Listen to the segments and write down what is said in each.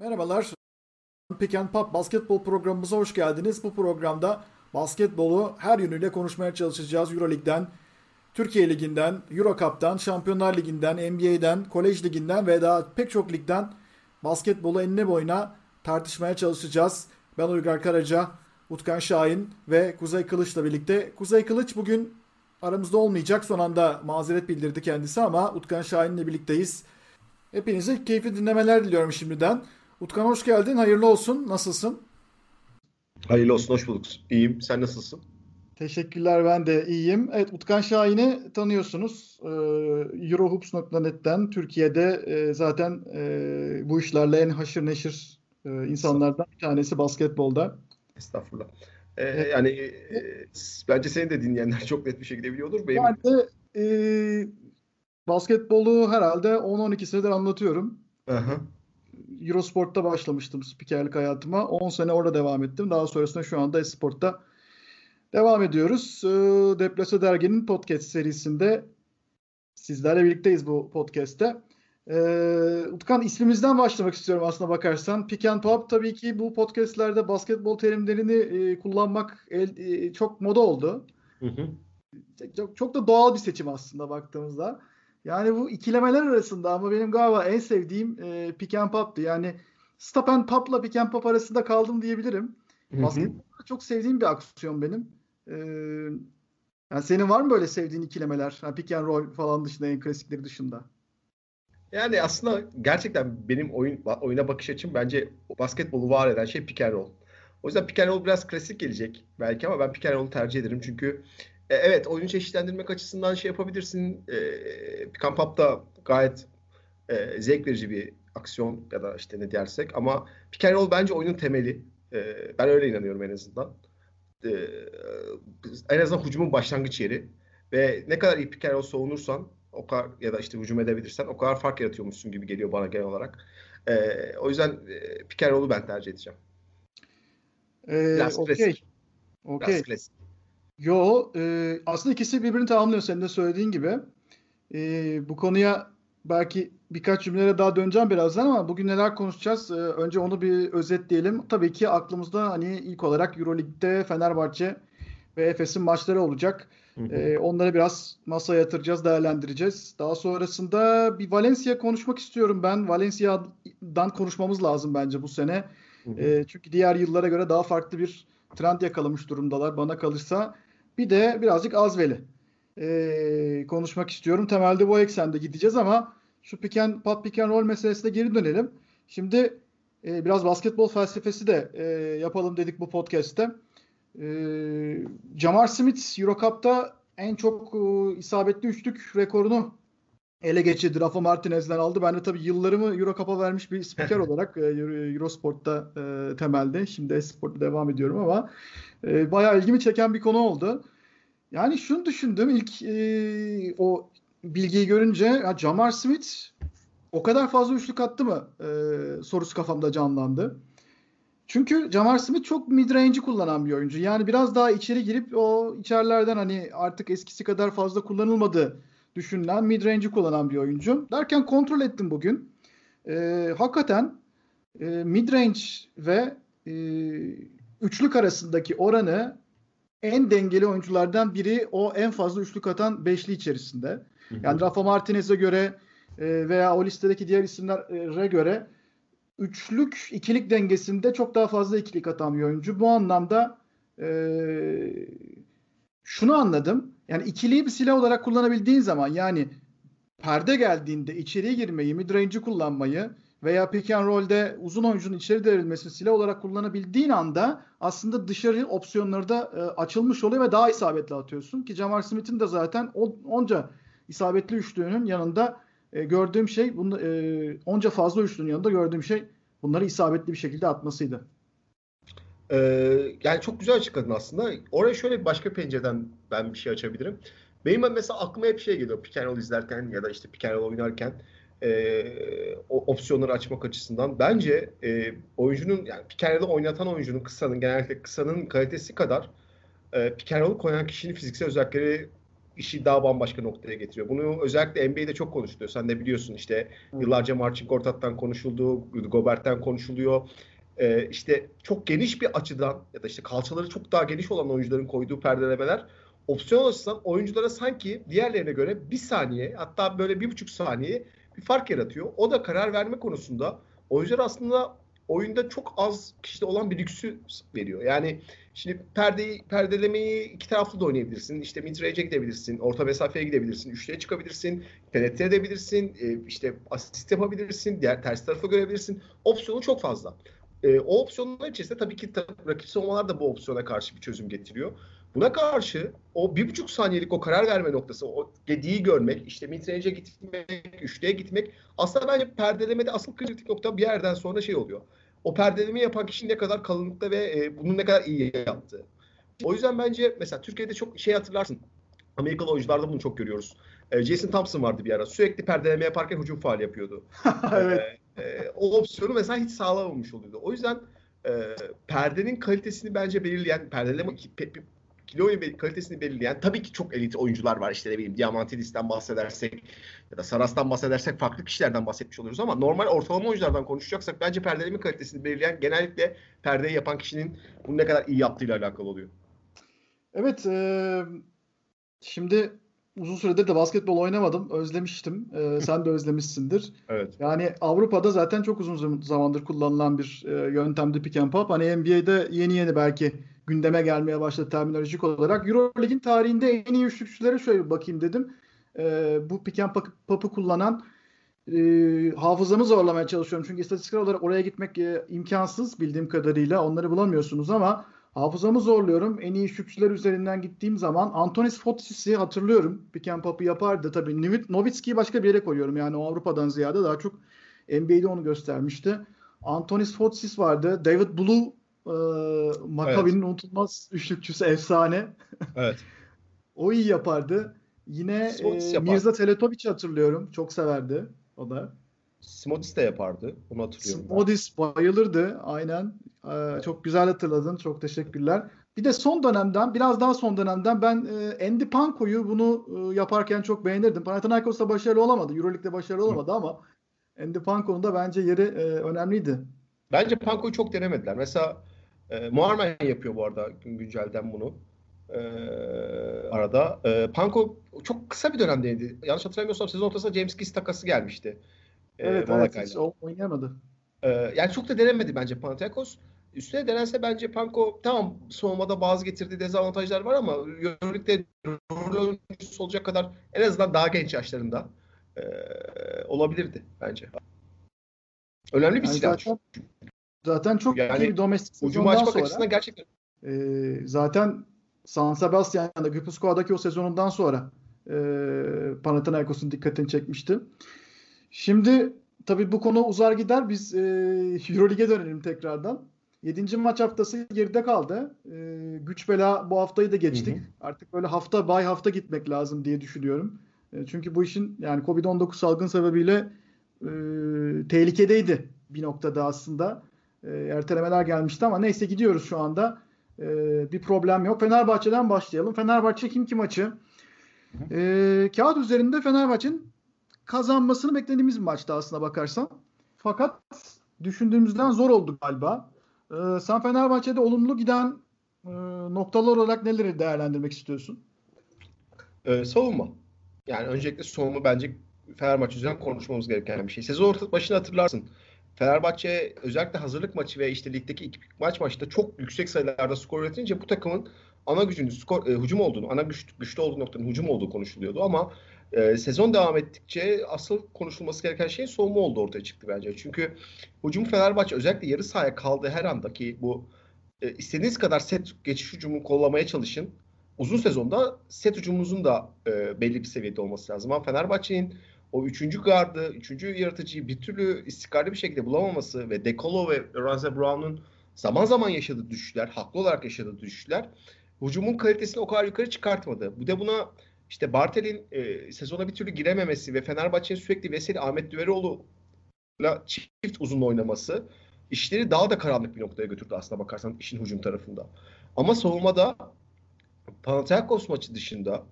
Merhabalar. Pick and Pop basketbol programımıza hoş geldiniz. Bu programda basketbolu her yönüyle konuşmaya çalışacağız. Euroleague'den, Türkiye Ligi'nden, Euro Cup'tan, Şampiyonlar Ligi'nden, NBA'den, Kolej Ligi'nden ve daha pek çok ligden basketbolu enine boyuna tartışmaya çalışacağız. Ben Uygar Karaca, Utkan Şahin ve Kuzey Kılıç'la birlikte. Kuzey Kılıç bugün aramızda olmayacak. Son anda mazeret bildirdi kendisi ama Utkan Şahin'le birlikteyiz. Hepinize keyifli dinlemeler diliyorum şimdiden. Utkan hoş geldin. Hayırlı olsun. Nasılsın? Hayırlı olsun. Hoş bulduk. İyiyim. Sen nasılsın? Teşekkürler. Ben de iyiyim. Evet Utkan Şahin'i tanıyorsunuz. Ee, Eurohoops.net'ten Türkiye'de e, zaten e, bu işlerle en haşır neşir e, insanlardan bir tanesi basketbolda. Estağfurullah. Ee, yani e, bence seni de dinleyenler çok net bir şekilde biliyordur. Benim... Ben de e, basketbolu herhalde 10-12 senedir anlatıyorum. Aha. Eurosport'ta başlamıştım spikerlik hayatıma. 10 sene orada devam ettim. Daha sonrasında şu anda Esport'ta devam ediyoruz. Ee, Deplase Dergi'nin podcast serisinde sizlerle birlikteyiz bu podcast'te. Ee, Utkan ismimizden başlamak istiyorum aslına bakarsan. Pick and Pop tabii ki bu podcastlerde basketbol terimlerini e, kullanmak el, e, çok moda oldu. Hı hı. Çok, çok da doğal bir seçim aslında baktığımızda. Yani bu ikilemeler arasında ama benim galiba en sevdiğim e, pick and pop'tu. Yani stop and pop'la pick and pop arasında kaldım diyebilirim. Basketbolda çok sevdiğim bir aksiyon benim. Ee, yani senin var mı böyle sevdiğin ikilemeler? Yani pick and roll falan dışında en klasikleri dışında. Yani aslında gerçekten benim oyun oyuna bakış açım bence basketbolu var eden şey pick and roll. O yüzden pick and roll biraz klasik gelecek belki ama ben pick and roll'u tercih ederim çünkü e, evet oyunu çeşitlendirmek açısından şey yapabilirsin. E, pick and pop da gayet e, zevk verici bir aksiyon ya da işte ne dersek ama pick and roll bence oyunun temeli. E, ben öyle inanıyorum en azından. E, en azından hücumun başlangıç yeri ve ne kadar iyi pick and roll savunursan o kadar ya da işte hücum edebilirsen o kadar fark yaratıyormuşsun gibi geliyor bana genel olarak. E, o yüzden e, pick and ben tercih edeceğim. Ee, Biraz okay. klasik. Okay. Biraz klasik. Yo, e, aslında ikisi birbirini tamamlıyor senin de söylediğin gibi. E, bu konuya belki birkaç cümlelere daha döneceğim birazdan ama bugün neler konuşacağız? E, önce onu bir özetleyelim. Tabii ki aklımızda hani ilk olarak EuroLeague'de Fenerbahçe ve Efes'in maçları olacak. E, onları biraz masaya yatıracağız, değerlendireceğiz. Daha sonrasında bir Valencia konuşmak istiyorum ben. Valencia'dan konuşmamız lazım bence bu sene. E, çünkü diğer yıllara göre daha farklı bir trend yakalamış durumdalar bana kalırsa. Bir de birazcık Azveli e, konuşmak istiyorum. Temelde bu eksende gideceğiz ama şu pop pick and roll meselesine geri dönelim. Şimdi e, biraz basketbol felsefesi de e, yapalım dedik bu podcast'te. E, Jamar Smith Eurocup'ta en çok e, isabetli üçlük rekorunu ele geçirdi. Rafa Martinez'den aldı. Ben de tabii yıllarımı Eurocup'a vermiş bir spiker olarak e, Eurosport'ta e, temelde. Şimdi Esport'ta devam ediyorum ama e, bayağı ilgimi çeken bir konu oldu. Yani şunu düşündüm ilk e, o bilgiyi görünce ya Jamar Smith o kadar fazla üçlük attı mı e, sorusu kafamda canlandı. Çünkü Jamar Smith çok mid-range'i kullanan bir oyuncu. Yani biraz daha içeri girip o içerilerden hani artık eskisi kadar fazla kullanılmadı düşünülen mid-range'i kullanan bir oyuncu. Derken kontrol ettim bugün. E, hakikaten e, mid-range ve e, üçlük arasındaki oranı en dengeli oyunculardan biri o en fazla üçlük atan beşli içerisinde. Yani Rafa Martinez'e göre e, veya o listedeki diğer isimlere göre üçlük ikilik dengesinde çok daha fazla ikilik atan bir oyuncu. Bu anlamda e, şunu anladım. Yani ikiliyi bir silah olarak kullanabildiğin zaman yani perde geldiğinde içeriye girmeyi, midrange'i kullanmayı veya pick and roll'de uzun oyuncunun içeri devrilmesini silah olarak kullanabildiğin anda aslında dışarı opsiyonları da e, açılmış oluyor ve daha isabetli atıyorsun. Ki Jamar Smith'in de zaten onca isabetli üçlüğünün yanında e, gördüğüm şey bunu, e, onca fazla üçlünün yanında gördüğüm şey bunları isabetli bir şekilde atmasıydı. Ee, yani çok güzel açıkladın aslında. Oraya şöyle başka pencereden ben bir şey açabilirim. Benim mesela aklıma hep şey geliyor pick and roll izlerken ya da işte pick and roll oynarken e, opsiyonları açmak açısından bence e, oyuncunun yani roll'u oynatan oyuncunun kısanın genellikle kısanın kalitesi kadar e, roll'u koyan kişinin fiziksel özellikleri işi daha bambaşka noktaya getiriyor. Bunu özellikle NBA'de çok konuşuluyor. Sen de biliyorsun işte yıllarca Marcin Gortat'tan konuşuldu, Gobert'ten konuşuluyor. Ee, işte çok geniş bir açıdan ya da işte kalçaları çok daha geniş olan oyuncuların koyduğu perdelemeler opsiyon açısından oyunculara sanki diğerlerine göre bir saniye hatta böyle bir buçuk saniye bir fark yaratıyor. O da karar verme konusunda oyuncular aslında oyunda çok az kişide olan bir lüksü veriyor. Yani şimdi perdeyi perdelemeyi iki taraflı da oynayabilirsin. İşte mid range'e gidebilirsin, orta mesafeye gidebilirsin, üçlüye çıkabilirsin, penetre edebilirsin, e, işte asist yapabilirsin, diğer ters tarafa görebilirsin. Opsiyonu çok fazla. E, o opsiyonlar içerisinde tabii ki rakip savunmalar da bu opsiyona karşı bir çözüm getiriyor. Buna karşı o bir buçuk saniyelik o karar verme noktası, o dediği görmek, işte midrange'e gitmek, üçlüye gitmek aslında bence perdelemede asıl kritik nokta bir yerden sonra şey oluyor. O perdeleme yapan kişi ne kadar kalınlıkta ve e, bunu ne kadar iyi yaptı. O yüzden bence mesela Türkiye'de çok şey hatırlarsın. Amerikalı oyuncularda bunu çok görüyoruz. E, Jason Thompson vardı bir ara. Sürekli perdeleme yaparken hücum faal yapıyordu. evet. E, e, o opsiyonu mesela hiç sağlamamış oluyordu. O yüzden e, perdenin kalitesini bence belirleyen perdeleme pe, pe, kilo kalitesini belirleyen tabii ki çok elit oyuncular var. İşte ne bileyim Diamantidis'ten bahsedersek ya da Saras'tan bahsedersek farklı kişilerden bahsetmiş oluyoruz ama normal ortalama oyunculardan konuşacaksak bence perdeleme kalitesini belirleyen genellikle perdeyi yapan kişinin bunu ne kadar iyi yaptığıyla alakalı oluyor. Evet. E, şimdi uzun süredir de basketbol oynamadım. Özlemiştim. Ee, sen de özlemişsindir. evet. Yani Avrupa'da zaten çok uzun zamandır kullanılan bir e, yöntemdi pick and pop. Hani NBA'de yeni yeni belki gündeme gelmeye başladı terminolojik olarak. Euroleague'in tarihinde en iyi üçlükçülere şöyle bakayım dedim. E, bu pick and pop'u kullanan e, hafızamı zorlamaya çalışıyorum. Çünkü istatistiksel olarak oraya gitmek e, imkansız bildiğim kadarıyla. Onları bulamıyorsunuz ama hafızamı zorluyorum. En iyi üçlükçüler üzerinden gittiğim zaman Antonis Fotis'i hatırlıyorum. Pick and pop'u yapardı. Tabii Novitski'yi başka bir yere koyuyorum. Yani o Avrupa'dan ziyade daha çok NBA'de onu göstermişti. Antonis Fotis vardı. David Blue e, Maccabi'nin evet. unutulmaz üçlükçüsü efsane. Evet. o iyi yapardı. Yine e, Mirza Teletovic hatırlıyorum. Çok severdi o da. Simodis de yapardı. Onu hatırlıyorum. Simodis ben. bayılırdı. Aynen. Ee, çok güzel hatırladın. Çok teşekkürler. Bir de son dönemden, biraz daha son dönemden ben e, Andy Panko'yu bunu e, yaparken çok beğenirdim. Panathinaikos'ta başarılı olamadı. Euroleague'de başarılı olamadı Hı. ama Andy Panko'nun da bence yeri e, önemliydi. Bence Panko'yu çok denemediler. Mesela e, Muharmen yapıyor bu arada güncelden bunu. E, arada. E, Panko çok kısa bir dönemdeydi. Yanlış hatırlamıyorsam sezon ortasında James Kiss takası gelmişti. E, evet, evet hiç oynayamadı. E, yani çok da denemedi bence Panathinaikos. Üstüne denense bence Panko tamam savunmada bazı getirdiği dezavantajlar var ama Euroleague'de rol oyuncusu olacak kadar en azından daha genç yaşlarında e, olabilirdi bence. Önemli bir yani silah. Zaten, Zaten çok yani, iyi bir domestik sezondan sonra. açısından gerçekten. E, zaten San Sebastian'da Gipuzkoa'daki o sezonundan sonra e, Panathinaikos'un dikkatini çekmişti. Şimdi tabii bu konu uzar gider. Biz e, Euroleague'e dönelim tekrardan. 7. maç haftası geride kaldı. E, güç bela bu haftayı da geçtik. Hı hı. Artık böyle hafta bay hafta gitmek lazım diye düşünüyorum. E, çünkü bu işin yani Covid-19 salgın sebebiyle e, tehlikedeydi bir noktada aslında e, ertelemeler gelmişti ama neyse gidiyoruz şu anda. E, bir problem yok. Fenerbahçe'den başlayalım. Fenerbahçe kim ki maçı? E, kağıt üzerinde Fenerbahçe'nin kazanmasını beklediğimiz bir maçtı aslında bakarsan. Fakat düşündüğümüzden zor oldu galiba. E, sen Fenerbahçe'de olumlu giden e, noktalar olarak neleri değerlendirmek istiyorsun? Ee, savunma. Yani öncelikle savunma bence Fenerbahçe üzerinden konuşmamız gereken bir şey. Sezon başını hatırlarsın. Fenerbahçe özellikle hazırlık maçı ve işte ligdeki iki maç maçta çok yüksek sayılarda skor üretince bu takımın ana gücünün skor, e, hücum olduğunu, ana güç, güçlü olduğu noktanın hücum olduğu konuşuluyordu ama e, sezon devam ettikçe asıl konuşulması gereken şey soğuma oldu ortaya çıktı bence. Çünkü hücum Fenerbahçe özellikle yarı sahaya kaldığı her andaki bu e, istediğiniz kadar set geçiş hücumu kollamaya çalışın. Uzun sezonda set hücumunuzun da e, belli bir seviyede olması lazım. Ama Fenerbahçe'nin o üçüncü gardı, üçüncü yaratıcıyı bir türlü istikrarlı bir şekilde bulamaması ve Dekolo ve Lorenzo Brown'un zaman zaman yaşadığı düşüşler, haklı olarak yaşadığı düşüşler hücumun kalitesini o kadar yukarı çıkartmadı. Bu da buna işte Bartel'in e, sezona bir türlü girememesi ve Fenerbahçe'nin sürekli Veseli Ahmet Düveroğlu'la çift uzun oynaması işleri daha da karanlık bir noktaya götürdü aslında bakarsan işin hücum tarafında. Ama savunmada Panathinaikos maçı dışında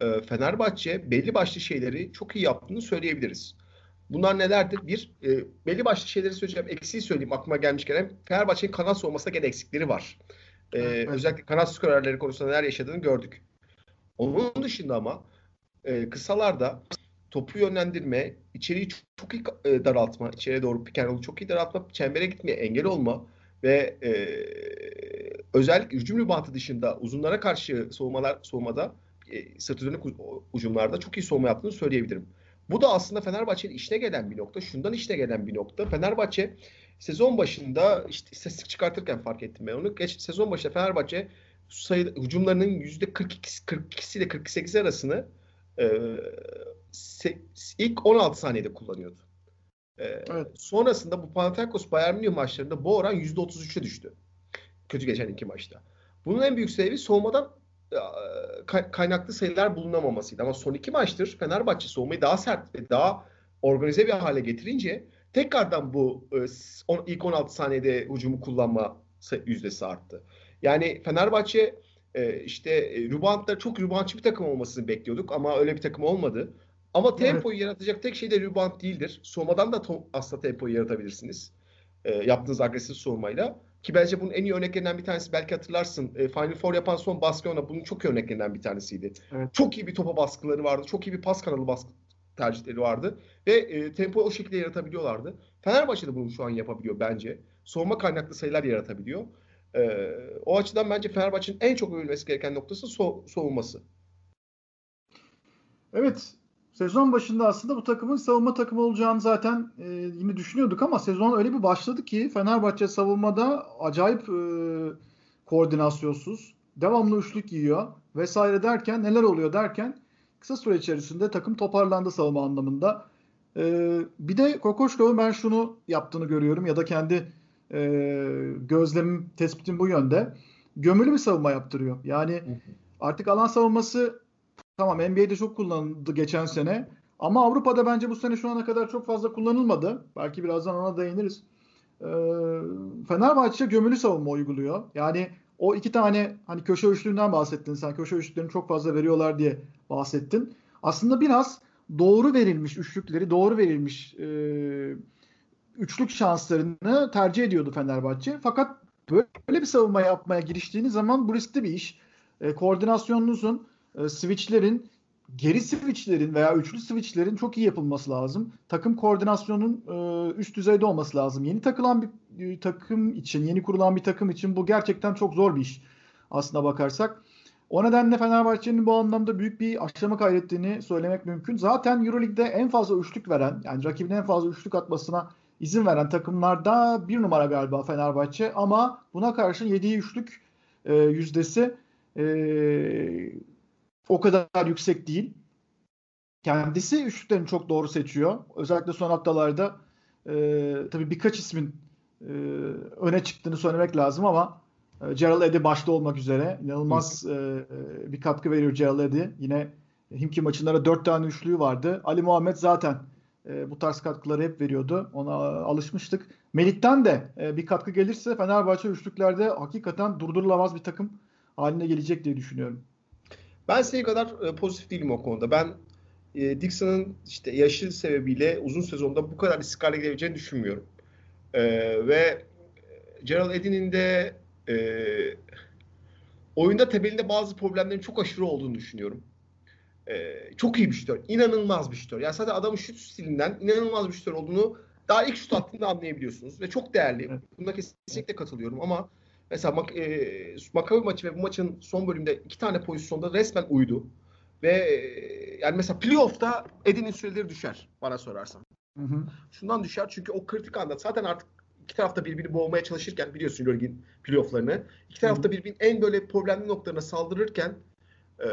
e, Fenerbahçe belli başlı şeyleri çok iyi yaptığını söyleyebiliriz. Bunlar nelerdir? Bir, e, belli başlı şeyleri söyleyeceğim. Eksiği söyleyeyim aklıma gelmişken. Fenerbahçe'nin kanat savunmasında gene eksikleri var. E, evet. Özellikle kanat skorerleri konusunda neler yaşadığını gördük. Onun dışında ama e, kısalarda topu yönlendirme, içeriği çok, çok iyi e, daraltma, içeriye doğru piken çok iyi daraltma, çembere gitmeye engel olma ve e, özellikle hücum ribantı dışında uzunlara karşı soğumalar soğumada e, sırtı dönük ucumlarda çok iyi soğuma yaptığını söyleyebilirim. Bu da aslında Fenerbahçe'nin işine gelen bir nokta. Şundan işine gelen bir nokta. Fenerbahçe sezon başında işte istatistik çıkartırken fark ettim ben onu. Geç sezon başında Fenerbahçe sayı hücumlarının %42 42 ile 48 arasını e, se, ilk 16 saniyede kullanıyordu. E, evet. Sonrasında bu Panathinaikos Bayern Münih maçlarında bu oran %33'e düştü. Kötü geçen iki maçta. Bunun en büyük sebebi soğumadan kaynaklı sayılar bulunamamasıydı. Ama son iki maçtır Fenerbahçe soğumayı daha sert ve daha organize bir hale getirince tekrardan bu ilk 16 saniyede hücumu kullanma yüzdesi arttı. Yani Fenerbahçe işte rübantlar çok rübantçı bir takım olmasını bekliyorduk ama öyle bir takım olmadı. Ama tempoyu evet. yaratacak tek şey de rübant değildir. Soğumadan da aslında tempoyu yaratabilirsiniz. yaptığınız agresif soğumayla. Ki bence bunun en iyi örneklerinden bir tanesi belki hatırlarsın. E, Final Four yapan son Barcelona bunun çok iyi örneklerinden bir tanesiydi. Evet. Çok iyi bir topa baskıları vardı. Çok iyi bir pas kanalı baskı tercihleri vardı. Ve e, tempo o şekilde yaratabiliyorlardı. Fenerbahçe de bunu şu an yapabiliyor bence. Soğuma kaynaklı sayılar yaratabiliyor. E, o açıdan bence Fenerbahçe'nin en çok övülmesi gereken noktası so- soğuması. Evet Sezon başında aslında bu takımın savunma takımı olacağını zaten e, yine düşünüyorduk ama sezon öyle bir başladı ki Fenerbahçe savunmada acayip e, koordinasyonsuz, devamlı üçlük yiyor vesaire derken neler oluyor derken kısa süre içerisinde takım toparlandı savunma anlamında. E, bir de Kokoşkov'un ben şunu yaptığını görüyorum ya da kendi e, gözlemim, tespitim bu yönde. Gömülü bir savunma yaptırıyor. Yani artık alan savunması Tamam NBA'de çok kullanıldı geçen sene. Ama Avrupa'da bence bu sene şu ana kadar çok fazla kullanılmadı. Belki birazdan ona değiniriz. Ee, Fenerbahçe gömülü savunma uyguluyor. Yani o iki tane hani köşe üçlüğünden bahsettin sen. Köşe üçlüklerini çok fazla veriyorlar diye bahsettin. Aslında biraz doğru verilmiş üçlükleri, doğru verilmiş e, üçlük şanslarını tercih ediyordu Fenerbahçe. Fakat böyle bir savunma yapmaya giriştiğiniz zaman bu riskli bir iş. E, koordinasyonunuzun e, switchlerin geri switchlerin veya üçlü switchlerin çok iyi yapılması lazım. Takım koordinasyonun e, üst düzeyde olması lazım. Yeni takılan bir e, takım için, yeni kurulan bir takım için bu gerçekten çok zor bir iş aslına bakarsak. O nedenle Fenerbahçe'nin bu anlamda büyük bir aşama kaydettiğini söylemek mümkün. Zaten EuroLeague'de en fazla üçlük veren, yani rakibin en fazla üçlük atmasına izin veren takımlarda bir numara galiba Fenerbahçe ama buna karşın yediği üçlük e, yüzdesi e, o kadar yüksek değil. Kendisi üçlüklerini çok doğru seçiyor. Özellikle son haftalarda e, tabii birkaç ismin e, öne çıktığını söylemek lazım ama e, Gerald Eddy başta olmak üzere inanılmaz e, e, bir katkı veriyor Gerald Eddy. Yine Himki maçınlara dört tane üçlüğü vardı. Ali Muhammed zaten e, bu tarz katkıları hep veriyordu. Ona alışmıştık. Melik'ten de e, bir katkı gelirse Fenerbahçe üçlüklerde hakikaten durdurulamaz bir takım haline gelecek diye düşünüyorum. Ben senin kadar e, pozitif değilim o konuda. Ben e, Dixon'ın işte yaşı sebebiyle uzun sezonda bu kadar istikrarlı gidebileceğini düşünmüyorum. E, ve Gerald Eddy'nin de e, oyunda temelinde bazı problemlerin çok aşırı olduğunu düşünüyorum. E, çok iyi bir şutör. İnanılmaz bir şutör. Yani sadece adamın şut stilinden inanılmaz bir şutör olduğunu daha ilk şut attığında anlayabiliyorsunuz. Ve çok değerli. Buna kesinlikle katılıyorum ama Mesela Mak e, Makabi maçı ve bu maçın son bölümde iki tane pozisyonda resmen uydu. Ve e, yani mesela playoff'ta Edin'in süreleri düşer bana sorarsan. Hı hı. Şundan düşer çünkü o kritik anda zaten artık iki tarafta birbirini boğmaya çalışırken biliyorsun Euroleague'in playoff'larını. İki tarafta birbirinin en böyle problemli noktalarına saldırırken e,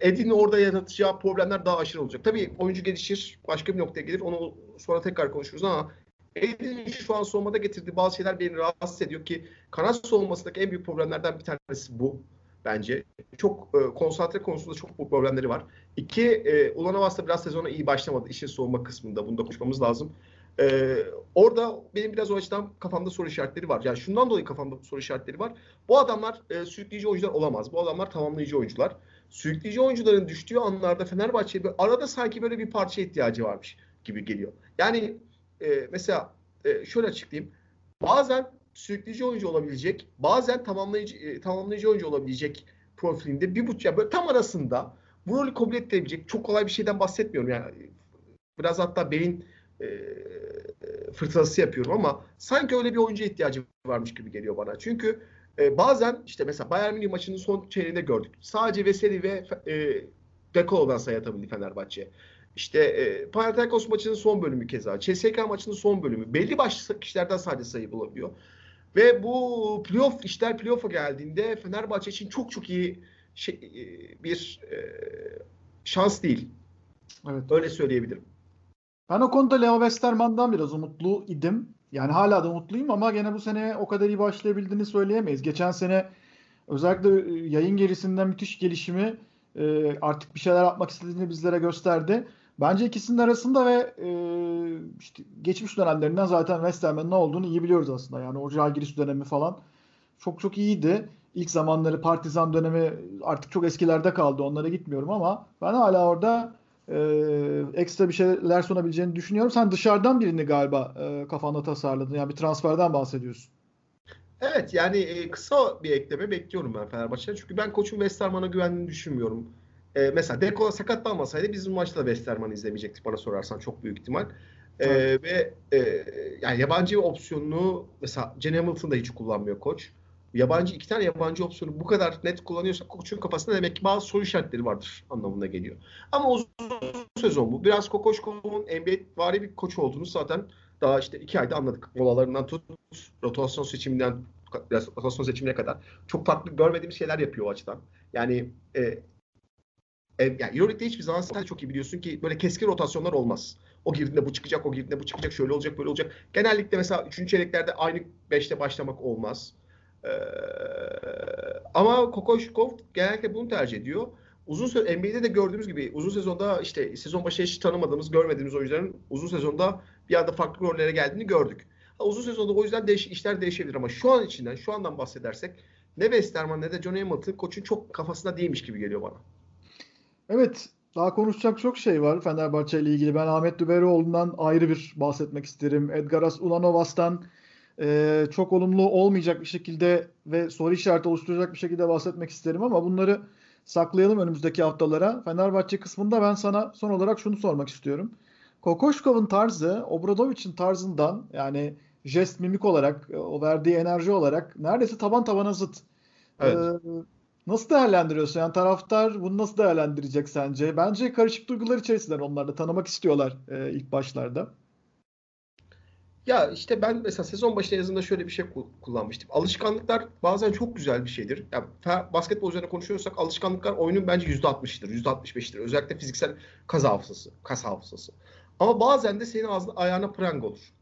Edin'in orada yaratacağı problemler daha aşırı olacak. Tabii oyuncu gelişir, başka bir noktaya gelir. Onu sonra tekrar konuşuruz ama Edin'in şu an soğumada getirdiği bazı şeyler beni rahatsız ediyor ki kanat soğumasındaki en büyük problemlerden bir tanesi bu bence. Çok e, konsantre konusunda çok bu problemleri var. İki, e, Ulan Havas biraz sezona iyi başlamadı işin soğuma kısmında. Bunu da konuşmamız lazım. Ee, orada benim biraz o açıdan kafamda soru işaretleri var. Yani şundan dolayı kafamda soru işaretleri var. Bu adamlar e, sürükleyici oyuncular olamaz. Bu adamlar tamamlayıcı oyuncular. Sürükleyici oyuncuların düştüğü anlarda Fenerbahçe'ye arada sanki böyle bir parça ihtiyacı varmış gibi geliyor. Yani e, mesela e, şöyle açıklayayım. Bazen sürükleyici oyuncu olabilecek, bazen tamamlayıcı e, tamamlayıcı oyuncu olabilecek profilinde bir buçuk ya böyle tam arasında bu rolü kabul edebilecek çok kolay bir şeyden bahsetmiyorum yani. Biraz hatta beyin e, fırtınası yapıyorum ama sanki öyle bir oyuncu ihtiyacı varmış gibi geliyor bana. Çünkü e, bazen işte mesela Bayern Münih maçının son çeyreğinde gördük. Sadece Veseli ve e, Dekolo'dan sayı atabildi Fenerbahçe. İşte e, Panathinaikos maçının son bölümü keza. CSK maçının son bölümü. Belli başlı kişilerden sadece sayı bulabiliyor. Ve bu playoff işler playoff'a geldiğinde Fenerbahçe için çok çok iyi şey, e, bir e, şans değil. Evet. Öyle söyleyebilirim. Ben o konuda Leo Westerman'dan biraz umutlu idim. Yani hala da umutluyum ama gene bu sene o kadar iyi başlayabildiğini söyleyemeyiz. Geçen sene özellikle e, yayın gerisinden müthiş gelişimi e, artık bir şeyler yapmak istediğini bizlere gösterdi. Bence ikisinin arasında ve e, işte geçmiş dönemlerinden zaten Westerman'ın ne olduğunu iyi biliyoruz aslında. Yani o Jalgiris dönemi falan çok çok iyiydi. İlk zamanları Partizan dönemi artık çok eskilerde kaldı. Onlara gitmiyorum ama ben hala orada e, ekstra bir şeyler sunabileceğini düşünüyorum. Sen dışarıdan birini galiba e, kafanda tasarladın. Yani bir transferden bahsediyorsun. Evet yani e, kısa bir ekleme bekliyorum ben Fenerbahçe'den. Çünkü ben koçun Westerman'a güvendiğini düşünmüyorum. E, mesela Dekola sakatlanmasaydı biz bu maçta da Westerman'ı izlemeyecektik bana sorarsan çok büyük ihtimal. E, ve e, yani yabancı opsiyonunu mesela Jen Hamilton da hiç kullanmıyor koç. Yabancı iki tane yabancı opsiyonu bu kadar net kullanıyorsa koçun kafasında demek ki bazı soru işaretleri vardır anlamına geliyor. Ama uzun sezon bu. Biraz Kokoşkov'un NBA vari bir koç olduğunu zaten daha işte iki ayda anladık. Molalarından tut, rotasyon seçiminden rotasyon seçimine kadar çok farklı görmediğimiz şeyler yapıyor o açıdan. Yani e, e, yani Euroleague'de hiçbir zaman sen çok iyi biliyorsun ki böyle keskin rotasyonlar olmaz. O girdiğinde bu çıkacak, o girdiğinde bu çıkacak, şöyle olacak, böyle olacak. Genellikle mesela 3. çeyreklerde aynı 5'te başlamak olmaz. Ee, ama Kokoşkov genellikle bunu tercih ediyor. Uzun süre NBA'de de gördüğümüz gibi uzun sezonda işte sezon başı hiç tanımadığımız, görmediğimiz oyuncuların uzun sezonda bir anda farklı rollere geldiğini gördük. Ha, uzun sezonda o yüzden değiş, işler değişebilir ama şu an içinden, şu andan bahsedersek ne Westerman ne de John Hamilton koçun çok kafasında değilmiş gibi geliyor bana. Evet. Daha konuşacak çok şey var Fenerbahçe ile ilgili. Ben Ahmet Düberioğlu'ndan ayrı bir bahsetmek isterim. Edgaras Ulanovas'tan e, çok olumlu olmayacak bir şekilde ve soru işareti oluşturacak bir şekilde bahsetmek isterim ama bunları saklayalım önümüzdeki haftalara. Fenerbahçe kısmında ben sana son olarak şunu sormak istiyorum. Kokoşkov'un tarzı Obradovic'in tarzından yani jest mimik olarak o verdiği enerji olarak neredeyse taban tabana zıt. Evet. Ee, Nasıl değerlendiriyorsun? Yani taraftar bunu nasıl değerlendirecek sence? Bence karışık duygular içerisinden onlar da tanımak istiyorlar e, ilk başlarda. Ya işte ben mesela sezon başında yazında şöyle bir şey kullanmıştım. Alışkanlıklar bazen çok güzel bir şeydir. Ya basketbol üzerine konuşuyorsak alışkanlıklar oyunun bence %60'dır, %65'tir. Özellikle fiziksel kas hafızası, kas hafızası. Ama bazen de senin ağzına, ayağına prang olur.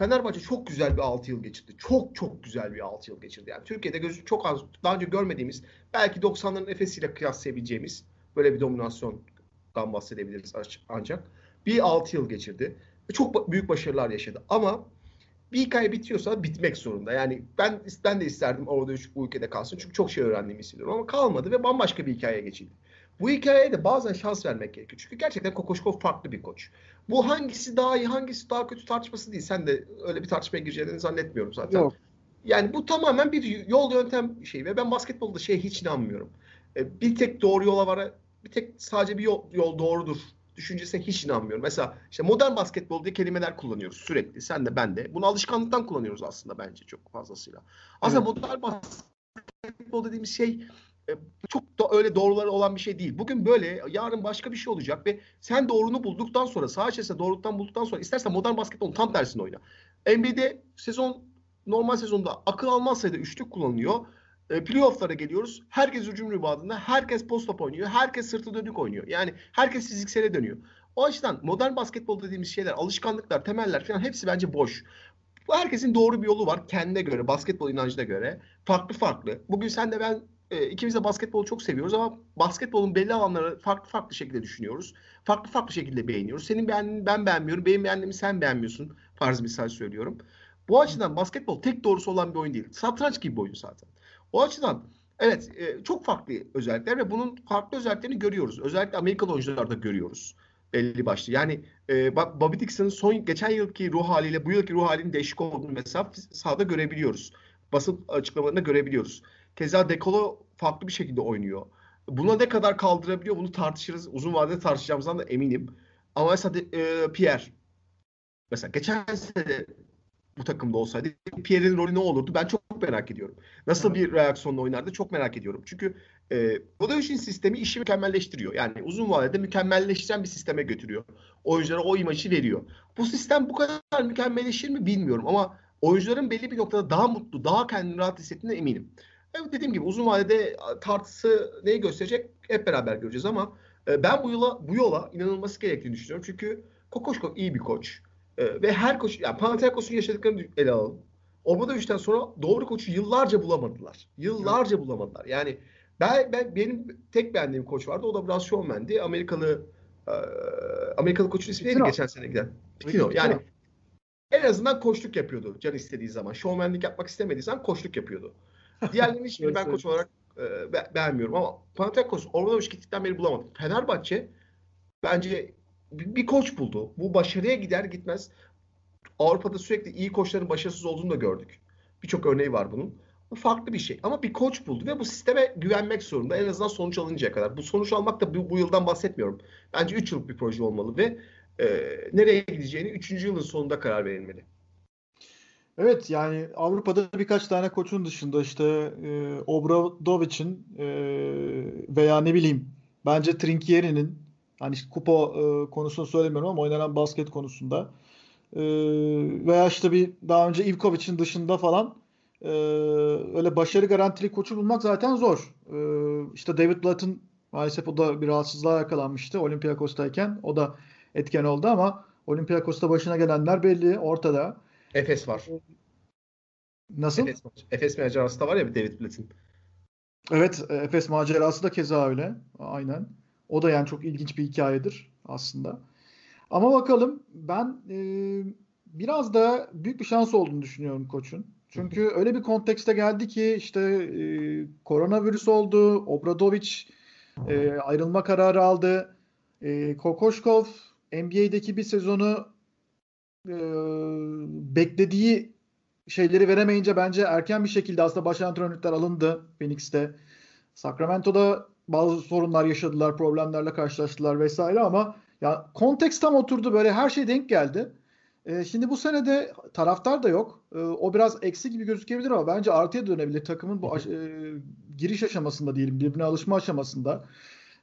Fenerbahçe çok güzel bir 6 yıl geçirdi. Çok çok güzel bir 6 yıl geçirdi. Yani Türkiye'de gözü çok az daha önce görmediğimiz belki 90'ların Efes'iyle kıyaslayabileceğimiz böyle bir dominasyondan bahsedebiliriz ancak. Bir 6 yıl geçirdi. Çok büyük başarılar yaşadı. Ama bir hikaye bitiyorsa bitmek zorunda. Yani ben ben de isterdim orada üç, bu ülkede kalsın. Çünkü çok şey öğrendiğimi hissediyorum. Ama kalmadı ve bambaşka bir hikayeye geçildi. Bu hikayeye de bazen şans vermek gerekiyor. Çünkü gerçekten Kokoşkov farklı bir koç. Bu hangisi daha iyi, hangisi daha kötü tartışması değil. Sen de öyle bir tartışmaya gireceğini zannetmiyorum zaten. Yok. Yani bu tamamen bir yol yöntem şeyi ve ben basketbolda şeye hiç inanmıyorum. E, bir tek doğru yola var, bir tek sadece bir yol, yol doğrudur düşüncesine hiç inanmıyorum. Mesela işte modern basketbol diye kelimeler kullanıyoruz sürekli. Sen de ben de. Bunu alışkanlıktan kullanıyoruz aslında bence çok fazlasıyla. Aslında evet. modern basketbol dediğimiz şey e, çok da öyle doğruları olan bir şey değil. Bugün böyle, yarın başka bir şey olacak ve sen doğrunu bulduktan sonra, sağ içerisinde doğruluktan bulduktan sonra istersen modern basketbolun tam tersini oyna. NBA'de sezon normal sezonda akıl almaz sayıda üçlük kullanılıyor. E, playoff'lara geliyoruz. Herkes hücum ribadında, herkes post oynuyor, herkes sırtı dönük oynuyor. Yani herkes fiziksele dönüyor. O açıdan modern basketbol dediğimiz şeyler, alışkanlıklar, temeller falan hepsi bence boş. Herkesin doğru bir yolu var kendine göre, basketbol inancına göre. Farklı farklı. Bugün sen de ben e, ikimiz de basketbolu çok seviyoruz ama basketbolun belli alanları farklı farklı şekilde düşünüyoruz. Farklı farklı şekilde beğeniyoruz. Senin beğendiğini ben beğenmiyorum. Benim beğendiğimi sen beğenmiyorsun. Farz misal söylüyorum. Bu açıdan basketbol tek doğrusu olan bir oyun değil. Satranç gibi bir oyun zaten. O açıdan evet e, çok farklı özellikler ve bunun farklı özelliklerini görüyoruz. Özellikle Amerikalı oyuncularda görüyoruz belli başlı. Yani e, Bobby Dixon'ın son geçen yılki ruh haliyle bu yılki ruh halinin değişik olduğunu mesela sahada görebiliyoruz. Basın açıklamalarında görebiliyoruz. Keza Dekolo farklı bir şekilde oynuyor. Buna ne kadar kaldırabiliyor bunu tartışırız. Uzun vadede tartışacağımızdan da eminim. Ama mesela e, Pierre mesela geçen sene bu takımda olsaydı Pierre'in rolü ne olurdu? Ben çok merak ediyorum. Nasıl bir reaksiyonla oynardı çok merak ediyorum. Çünkü e, Vodovic'in sistemi işi mükemmelleştiriyor. Yani uzun vadede mükemmelleştiren bir sisteme götürüyor. Oyunculara o imajı veriyor. Bu sistem bu kadar mükemmelleşir mi bilmiyorum ama oyuncuların belli bir noktada daha mutlu, daha kendini rahat hissettiğine eminim. Evet dediğim gibi uzun vadede tartısı neyi gösterecek hep beraber göreceğiz ama e, ben bu yola bu yola inanılması gerektiğini düşünüyorum. Çünkü Kokoşko iyi bir koç. E, ve her koç yani Panathinaikos'un yaşadıklarını ele alalım. Obradoviç'ten sonra doğru koçu yıllarca bulamadılar. Yıllarca evet. bulamadılar. Yani ben, ben benim tek beğendiğim koç vardı. O da biraz showman'di. Amerikalı e, Amerikalı koçun ismi neydi geçen sene giden? Pitino. Yani en azından koçluk yapıyordu can istediği zaman. Showmanlik yapmak istemediği zaman koçluk yapıyordu. Diğerlerini hiçbiri ben koç olarak e, be- beğenmiyorum ama Panathinaikos Obradoviç gittikten beri bulamadı. Fenerbahçe bence bir, koç buldu. Bu başarıya gider gitmez Avrupa'da sürekli iyi koçların başarısız olduğunu da gördük. Birçok örneği var bunun. Bu farklı bir şey. Ama bir koç buldu ve bu sisteme güvenmek zorunda. En azından sonuç alıncaya kadar. Bu sonuç almak da bu, bu yıldan bahsetmiyorum. Bence 3 yıllık bir proje olmalı ve e, nereye gideceğini 3. yılın sonunda karar verilmeli. Evet yani Avrupa'da birkaç tane koçun dışında işte e, Obradovic'in e, veya ne bileyim bence Trinkieri'nin hani işte kupa e, konusunu söylemiyorum ama oynanan basket konusunda e, veya işte bir daha önce Ivkovic'in dışında falan e, öyle başarı garantili koçu bulmak zaten zor. E, işte David Blatt'ın maalesef o da bir rahatsızlığa yakalanmıştı Olympiakos'tayken. O da etken oldu ama Olympiakos'ta başına gelenler belli ortada. Efes var. Nasıl? Efes, Efes macerası da var ya David Blatt'ın. Evet, Efes macerası da keza öyle. Aynen. O da yani çok ilginç bir hikayedir aslında. Ama bakalım ben e, biraz da büyük bir şans olduğunu düşünüyorum koçun. Çünkü öyle bir kontekste geldi ki işte e, koronavirüs oldu, Obradovic e, ayrılma kararı aldı. E, Kokoşkov NBA'deki bir sezonu e, beklediği şeyleri veremeyince bence erken bir şekilde aslında baş antrenörlükler alındı Phoenix'te. Sacramento'da bazı sorunlar yaşadılar, problemlerle karşılaştılar vesaire ama ya konteks tam oturdu böyle her şey denk geldi. E, şimdi bu sene de taraftar da yok. E, o biraz eksi gibi gözükebilir ama bence artıya dönebilir. Takımın bu e, giriş aşamasında diyelim, birbirine alışma aşamasında.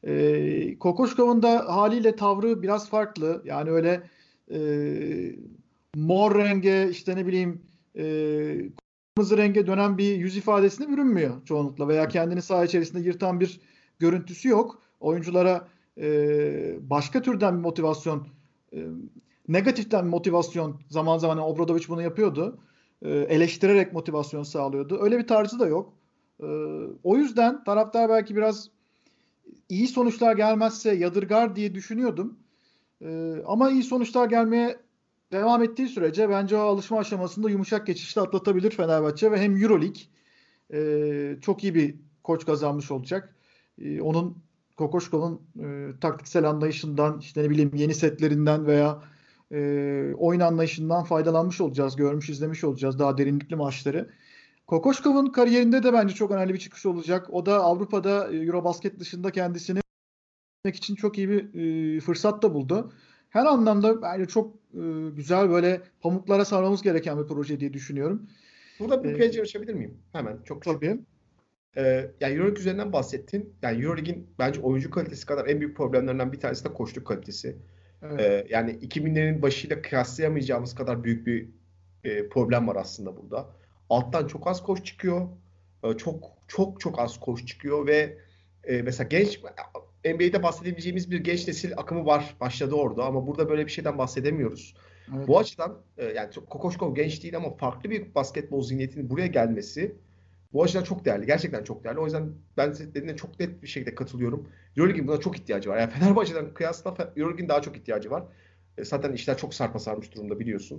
E, Kokoşkov'un da haliyle tavrı biraz farklı. Yani öyle e, mor renge işte ne bileyim e, kırmızı renge dönen bir yüz ifadesine bürünmüyor çoğunlukla veya kendini saha içerisinde yırtan bir görüntüsü yok. Oyunculara e, başka türden bir motivasyon e, negatiften bir motivasyon zaman zaman Obradovic bunu yapıyordu. E, eleştirerek motivasyon sağlıyordu. Öyle bir tarzı da yok. E, o yüzden taraftar belki biraz iyi sonuçlar gelmezse yadırgar diye düşünüyordum. E, ama iyi sonuçlar gelmeye devam ettiği sürece bence o alışma aşamasında yumuşak geçişte atlatabilir Fenerbahçe ve hem Euroleague e, çok iyi bir koç kazanmış olacak. E, onun Kokoşkov'un e, taktiksel anlayışından işte ne bileyim yeni setlerinden veya e, oyun anlayışından faydalanmış olacağız. Görmüş, izlemiş olacağız daha derinlikli maçları. Kokoşkov'un kariyerinde de bence çok önemli bir çıkış olacak. O da Avrupa'da e, Eurobasket dışında kendisini için çok iyi bir e, fırsat da buldu. Her anlamda bence çok e, güzel böyle pamuklara sarmamız gereken bir proje diye düşünüyorum. Burada bir ee, pencere açabilir miyim? Hemen çok tabii. Ee, yani Euroleague üzerinden bahsettin. Yani Euroleague'in bence oyuncu kalitesi kadar en büyük problemlerinden bir tanesi de koçluk kalitesi. Evet. Ee, yani 2000'lerin başıyla kıyaslayamayacağımız kadar büyük bir e, problem var aslında burada. Alttan çok az koç çıkıyor. Ee, çok çok çok az koç çıkıyor ve e, mesela genç NBA'de bahsedebileceğimiz bir genç nesil akımı var. Başladı orada ama burada böyle bir şeyden bahsedemiyoruz. Evet. Bu açıdan e, yani Kokoşkov genç değil ama farklı bir basketbol zihniyetinin buraya gelmesi bu açıdan çok değerli. Gerçekten çok değerli. O yüzden ben dediğine çok net bir şekilde katılıyorum. Euroleague'in buna çok ihtiyacı var. Yani Fenerbahçe'den kıyasla Euroleague'in daha çok ihtiyacı var. E, zaten işler çok sarpa sarmış durumda biliyorsun.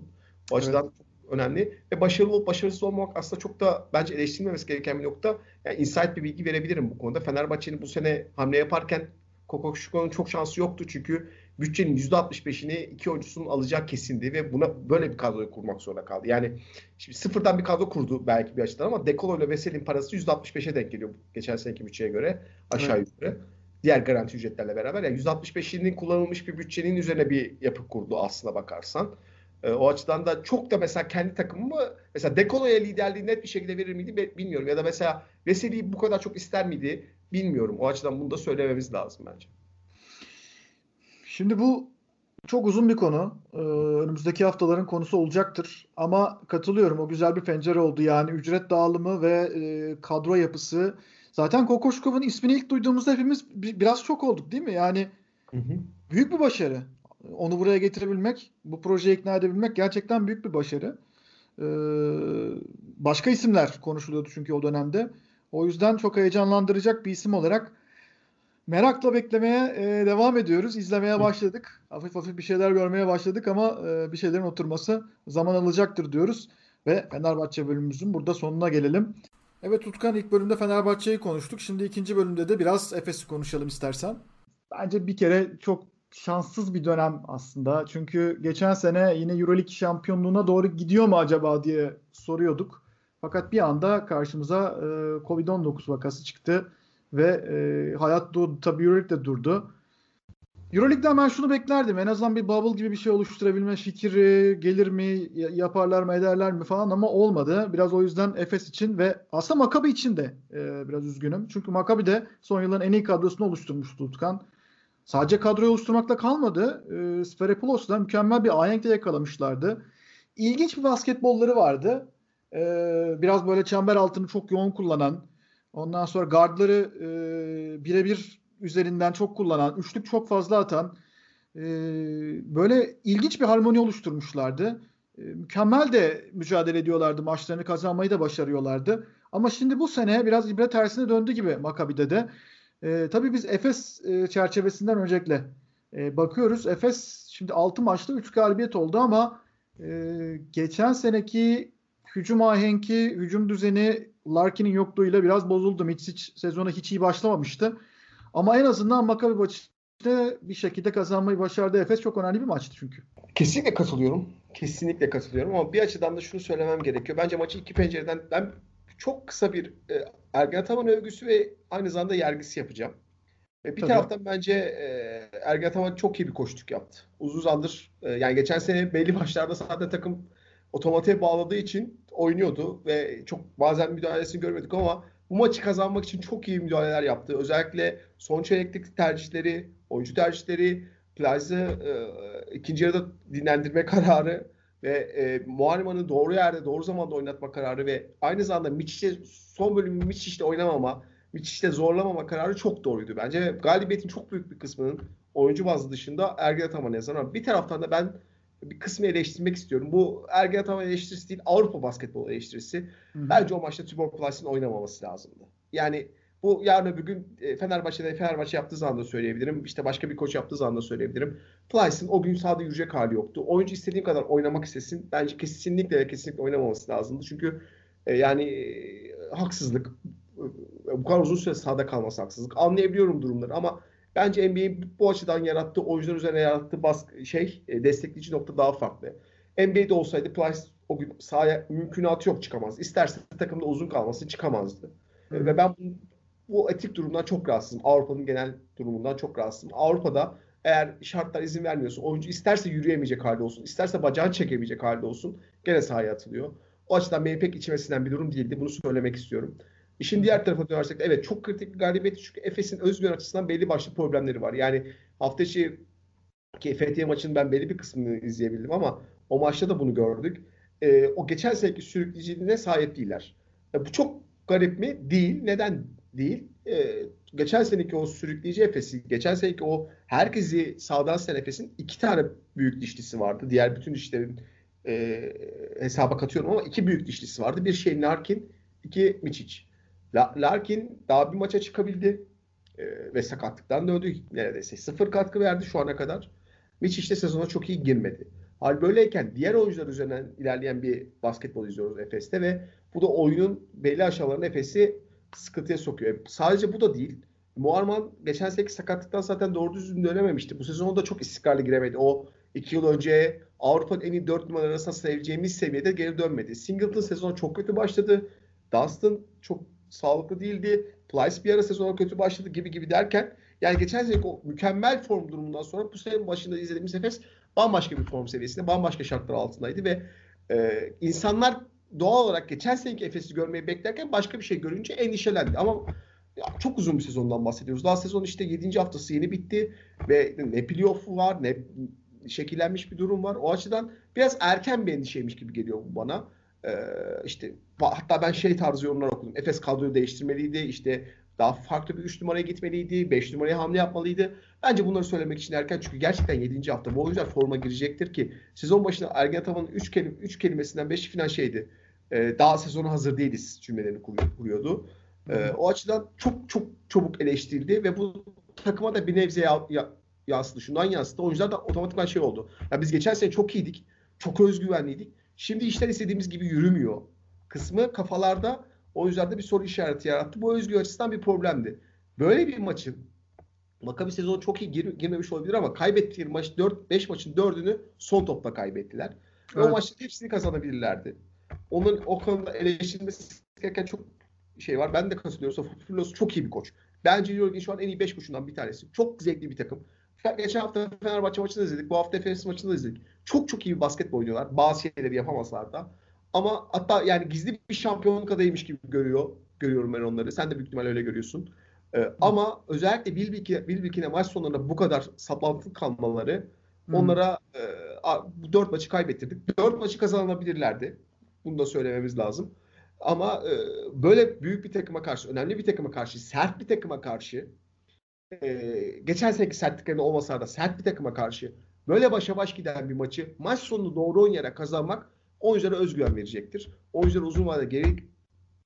O evet. açıdan önemli. Ve başarılı olup başarısız olmak aslında çok da bence eleştirilmemesi gereken bir nokta. Yani insight bir bilgi verebilirim bu konuda. Fenerbahçe'nin bu sene hamle yaparken Kokoşko'nun çok şansı yoktu çünkü bütçenin %65'ini iki oyuncusunun alacak kesindi ve buna böyle bir kadroyu kurmak zorunda kaldı. Yani şimdi sıfırdan bir kadro kurdu belki bir açıdan ama Dekolo ile Vesel'in parası %65'e denk geliyor geçen seneki bütçeye göre aşağı evet. yukarı. Diğer garanti ücretlerle beraber yani %65'inin kullanılmış bir bütçenin üzerine bir yapı kurdu aslına bakarsan. E, o açıdan da çok da mesela kendi takımımı mesela Dekolo'ya liderliği net bir şekilde verir miydi bilmiyorum. Ya da mesela Veseli'yi bu kadar çok ister miydi bilmiyorum. O açıdan bunu da söylememiz lazım bence. Şimdi bu çok uzun bir konu. Ee, önümüzdeki haftaların konusu olacaktır. Ama katılıyorum. O güzel bir pencere oldu. Yani ücret dağılımı ve e, kadro yapısı. Zaten Kokoşkov'un ismini ilk duyduğumuzda hepimiz biraz çok olduk değil mi? Yani hı hı. büyük bir başarı. Onu buraya getirebilmek, bu projeye ikna edebilmek gerçekten büyük bir başarı. Ee, başka isimler konuşuluyordu çünkü o dönemde. O yüzden çok heyecanlandıracak bir isim olarak merakla beklemeye e, devam ediyoruz. İzlemeye başladık. Hafif hafif bir şeyler görmeye başladık ama e, bir şeylerin oturması zaman alacaktır diyoruz. Ve Fenerbahçe bölümümüzün burada sonuna gelelim. Evet Utkan ilk bölümde Fenerbahçe'yi konuştuk. Şimdi ikinci bölümde de biraz Efes'i konuşalım istersen. Bence bir kere çok şanssız bir dönem aslında. Çünkü geçen sene yine Euroleague şampiyonluğuna doğru gidiyor mu acaba diye soruyorduk. Fakat bir anda karşımıza e, Covid-19 vakası çıktı ve e, hayat durdu. Tabii Euroleague de durdu. Euroleague'den ben şunu beklerdim. En azından bir bubble gibi bir şey oluşturabilme fikri gelir mi, yaparlar mı, ederler mi falan ama olmadı. Biraz o yüzden Efes için ve aslında Maccabi için de e, biraz üzgünüm. Çünkü Maccabi de son yılların en iyi kadrosunu oluşturmuştu Utkan. Sadece kadroyu oluşturmakla kalmadı. E, Sferipoulos'la mükemmel bir ahenkle yakalamışlardı. İlginç bir basketbolları vardı. E, biraz böyle çember altını çok yoğun kullanan, ondan sonra gardları e, birebir üzerinden çok kullanan, üçlük çok fazla atan, e, böyle ilginç bir harmoni oluşturmuşlardı. E, mükemmel de mücadele ediyorlardı, maçlarını kazanmayı da başarıyorlardı. Ama şimdi bu sene biraz ibret tersine döndü gibi Makabi'de de. E, tabii biz Efes e, çerçevesinden öncelikle e, bakıyoruz. Efes şimdi 6 maçta 3 galibiyet oldu ama e, geçen seneki hücum ahenki, hücum düzeni Larkin'in yokluğuyla biraz bozuldu. Mitsic sezona hiç iyi başlamamıştı. Ama en azından Maccabi maçında bir şekilde kazanmayı başardı. Efes çok önemli bir maçtı çünkü. Kesinlikle katılıyorum. Kesinlikle katılıyorum ama bir açıdan da şunu söylemem gerekiyor. Bence maçı iki pencereden ben çok kısa bir e, Ergen Ataman övgüsü ve aynı zamanda yergisi yapacağım. E, bir Tabii. taraftan bence e, Ergen Ataman çok iyi bir koştuk yaptı. Uzun zamandır e, yani geçen sene belli maçlarda zaten takım otomatiğe bağladığı için oynuyordu ve çok bazen müdahalesini görmedik ama bu maçı kazanmak için çok iyi müdahaleler yaptı. Özellikle son çeyreklik tercihleri, oyuncu tercihleri, Plaza e, ikinci yarıda dinlendirme kararı ve e, Muharriman'ı doğru yerde doğru zamanda oynatma kararı ve aynı zamanda Miçic'e son bölümü Miçic'te oynamama, Miçic'te zorlamama kararı çok doğruydu bence. Galibiyetin çok büyük bir kısmının oyuncu bazı dışında Ergen Ataman yazan ama bir taraftan da ben bir kısmı eleştirmek istiyorum. Bu Ergen Ataman eleştirisi değil, Avrupa basketbol eleştirisi. Hı-hı. Bence o maçta Tibor Plyce'ın oynamaması lazımdı. Yani bu yarın öbür gün e, Fenerbahçe'de Fenerbahçe yaptığı zaman da söyleyebilirim. İşte başka bir koç yaptığı zaman da söyleyebilirim. Plyce'ın o gün sahada yürüyecek hali yoktu. Oyuncu istediğim kadar oynamak istesin. Bence kesinlikle kesinlikle oynamaması lazımdı. Çünkü e, yani e, haksızlık. E, bu kadar uzun süre sahada kalması haksızlık. Anlayabiliyorum durumları ama bence NBA'in bu açıdan yarattığı, oyuncular üzerine yarattığı baskı, şey, e, destekleyici nokta daha farklı. NBA'de olsaydı Plyce o gün sahaya mümkünatı yok çıkamaz. İsterse takımda uzun kalması çıkamazdı. Hı. Ve ben bu etik durumdan çok rahatsızım. Avrupa'nın genel durumundan çok rahatsızım. Avrupa'da eğer şartlar izin vermiyorsa oyuncu isterse yürüyemeyecek halde olsun, isterse bacağını çekemeyecek halde olsun gene sahaya atılıyor. O açıdan beni pek içime bir durum değildi. Bunu söylemek istiyorum. İşin diğer tarafına dönersek evet çok kritik bir galibiyet çünkü Efes'in özgüven açısından belli başlı problemleri var. Yani hafta içi ki Fethiye maçının ben belli bir kısmını izleyebildim ama o maçta da bunu gördük. Ee, o geçen seneki sürükleyiciliğine sahip değiller. E, bu çok garip mi? Değil. Neden değil? Ee, geçen seneki o sürükleyici Efes'i, geçen seneki o herkesi sağdan sen Efes'in iki tane büyük dişlisi vardı. Diğer bütün dişlerin e, hesaba katıyorum ama iki büyük dişlisi vardı. Bir şey Larkin, iki Miçic. Larkin daha bir maça çıkabildi e, ve sakatlıktan döndü. Neredeyse sıfır katkı verdi şu ana kadar. Miçic de sezona çok iyi girmedi. Hal böyleyken diğer oyuncular üzerinden ilerleyen bir basketbol izliyoruz Efes'te ve bu da oyunun belli aşamalarında Efes'i sıkıntıya sokuyor. Sadece bu da değil. Muharman geçen seneki sakatlıktan zaten doğru düzgün dönememişti. Bu sezon da çok istikrarlı giremedi. O iki yıl önce Avrupa'nın en iyi dört numaraları arasında seveceğimiz seviyede geri dönmedi. Singleton sezon çok kötü başladı. Dunstan çok sağlıklı değildi. Plyce bir ara sezona kötü başladı gibi gibi derken yani geçen sene o mükemmel form durumundan sonra bu sene başında izlediğimiz Efes bambaşka bir form seviyesinde, bambaşka şartlar altındaydı ve e, insanlar doğal olarak geçen seneki Efes'i görmeyi beklerken başka bir şey görünce endişelendi. Ama ya, çok uzun bir sezondan bahsediyoruz. Daha sezon işte 7. haftası yeni bitti ve ne playoff'u var ne şekillenmiş bir durum var. O açıdan biraz erken bir endişeymiş gibi geliyor bana. Ee, işte hatta ben şey tarzı yorumlar okudum. Efes kadroyu değiştirmeliydi. İşte daha farklı bir 3 numaraya gitmeliydi. 5 numaraya hamle yapmalıydı. Bence bunları söylemek için erken çünkü gerçekten 7. hafta bu oyuncular forma girecektir ki sezon başında Ergen Ataman'ın 3 kelim 3 kelimesinden 5 falan şeydi. E, daha sezona hazır değiliz cümlelerini kuruyordu. E, o açıdan çok çok çabuk eleştirildi ve bu takıma da bir nebze ya, ya, yansıdı. Şundan yansıdı. Oyuncular da otomatikman şey oldu. Ya biz geçen sene çok iyiydik. Çok özgüvenliydik. Şimdi işler istediğimiz gibi yürümüyor. Kısmı kafalarda oyuncularda bir soru işareti yarattı. Bu özgüven açısından bir problemdi. Böyle bir maçın Makabi sezonu çok iyi gir, girmemiş olabilir ama kaybettiği maç 4 5 maçın 4'ünü son topla kaybettiler. Evet. o maçların hepsini kazanabilirlerdi. Onun o konuda eleştirilmesi gereken çok şey var. Ben de katılıyorum. Sofofilos çok iyi bir koç. Bence Jurgen şu an en iyi 5 koçundan bir tanesi. Çok zevkli bir takım. Geçen hafta Fenerbahçe maçını izledik. Bu hafta Efes maçını izledik. Çok çok iyi bir basketbol oynuyorlar. Bazı şeyleri yapamazlar da. Ama hatta yani gizli bir şampiyonluk adayıymış gibi görüyor. Görüyorum ben onları. Sen de büyük ihtimalle öyle görüyorsun. Ee, ama özellikle Bilbik'e Bilbik'ine maç sonlarında bu kadar saplantılı kalmaları Hı. onlara e, bu dört maçı kaybettirdik. Dört maçı kazanabilirlerdi. Bunu da söylememiz lazım. Ama e, böyle büyük bir takıma karşı, önemli bir takıma karşı, sert bir takıma karşı e, geçen seneki sertliklerinde olmasa da sert bir takıma karşı böyle başa baş giden bir maçı maç sonunu doğru oynayarak kazanmak oyunculara özgüven verecektir. Oyuncuları uzun vadede geri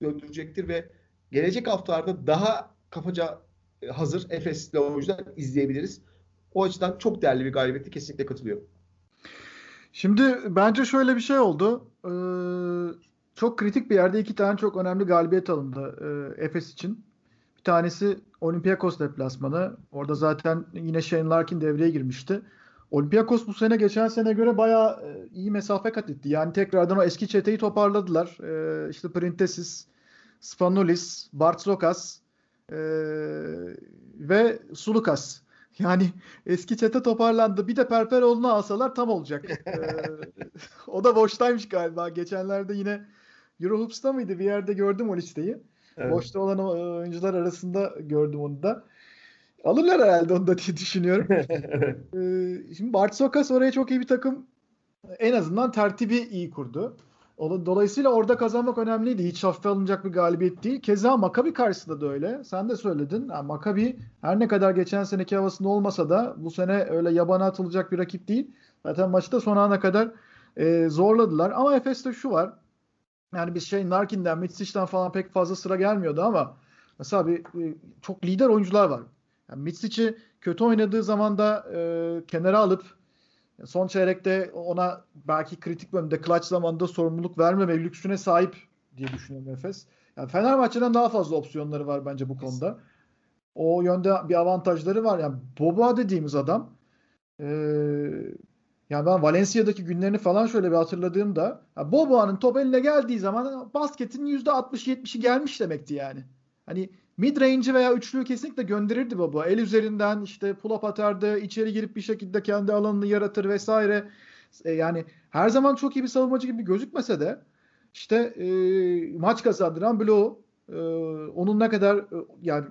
döndürecektir ve gelecek haftalarda daha kafaca e, hazır Efes'le oyuncular izleyebiliriz. O açıdan çok değerli bir galibiyeti kesinlikle katılıyorum. Şimdi bence şöyle bir şey oldu. Ee, çok kritik bir yerde iki tane çok önemli galibiyet alındı e, Efes için. Bir tanesi Olympiakos deplasmanı. Orada zaten yine Shane Larkin devreye girmişti. Olympiakos bu sene geçen sene göre bayağı e, iyi mesafe kat etti. Yani tekrardan o eski çeteyi toparladılar. E, işte Printesis, Spanulis, Bartzokas e, ve Sulukas. Yani eski çete toparlandı. Bir de Perperoğlu'nu alsalar tam olacak. e, o da boştaymış galiba. Geçenlerde yine Eurohoops'ta mıydı? Bir yerde gördüm o listeyi. Evet. Boşta olan oyuncular arasında gördüm onu da. Alırlar herhalde onu da diye düşünüyorum. ee, şimdi Bart Sokas oraya çok iyi bir takım en azından tertibi iyi kurdu. Dolayısıyla orada kazanmak önemliydi. Hiç hafife alınacak bir galibiyet değil. Keza Makabi karşısında da öyle. Sen de söyledin. Yani Makabi her ne kadar geçen seneki havasında olmasa da bu sene öyle yabana atılacak bir rakip değil. Zaten maçta son ana kadar e, zorladılar. Ama Efes'te şu var. Yani biz şey Narkin'den, Mitsic'den falan pek fazla sıra gelmiyordu ama mesela bir çok lider oyuncular var. Yani Mitsic'i kötü oynadığı zaman da e, kenara alıp son çeyrekte ona belki kritik bölümde clutch zamanında sorumluluk vermeme lüksüne sahip diye düşünüyorum Efes. Yani Fenerbahçe'den daha fazla opsiyonları var bence bu konuda. O yönde bir avantajları var. Yani Boba dediğimiz adam e, yani ben Valencia'daki günlerini falan şöyle bir hatırladığımda ya Boboa'nın top eline geldiği zaman basketin %60-70'i gelmiş demekti yani. Hani mid range'i veya üçlüyü kesinlikle gönderirdi Boboa. El üzerinden işte pull up atardı, içeri girip bir şekilde kendi alanını yaratır vesaire. E, yani her zaman çok iyi bir savunmacı gibi gözükmese de işte e, maç kazandıran bloğu e, onun ne kadar e, yani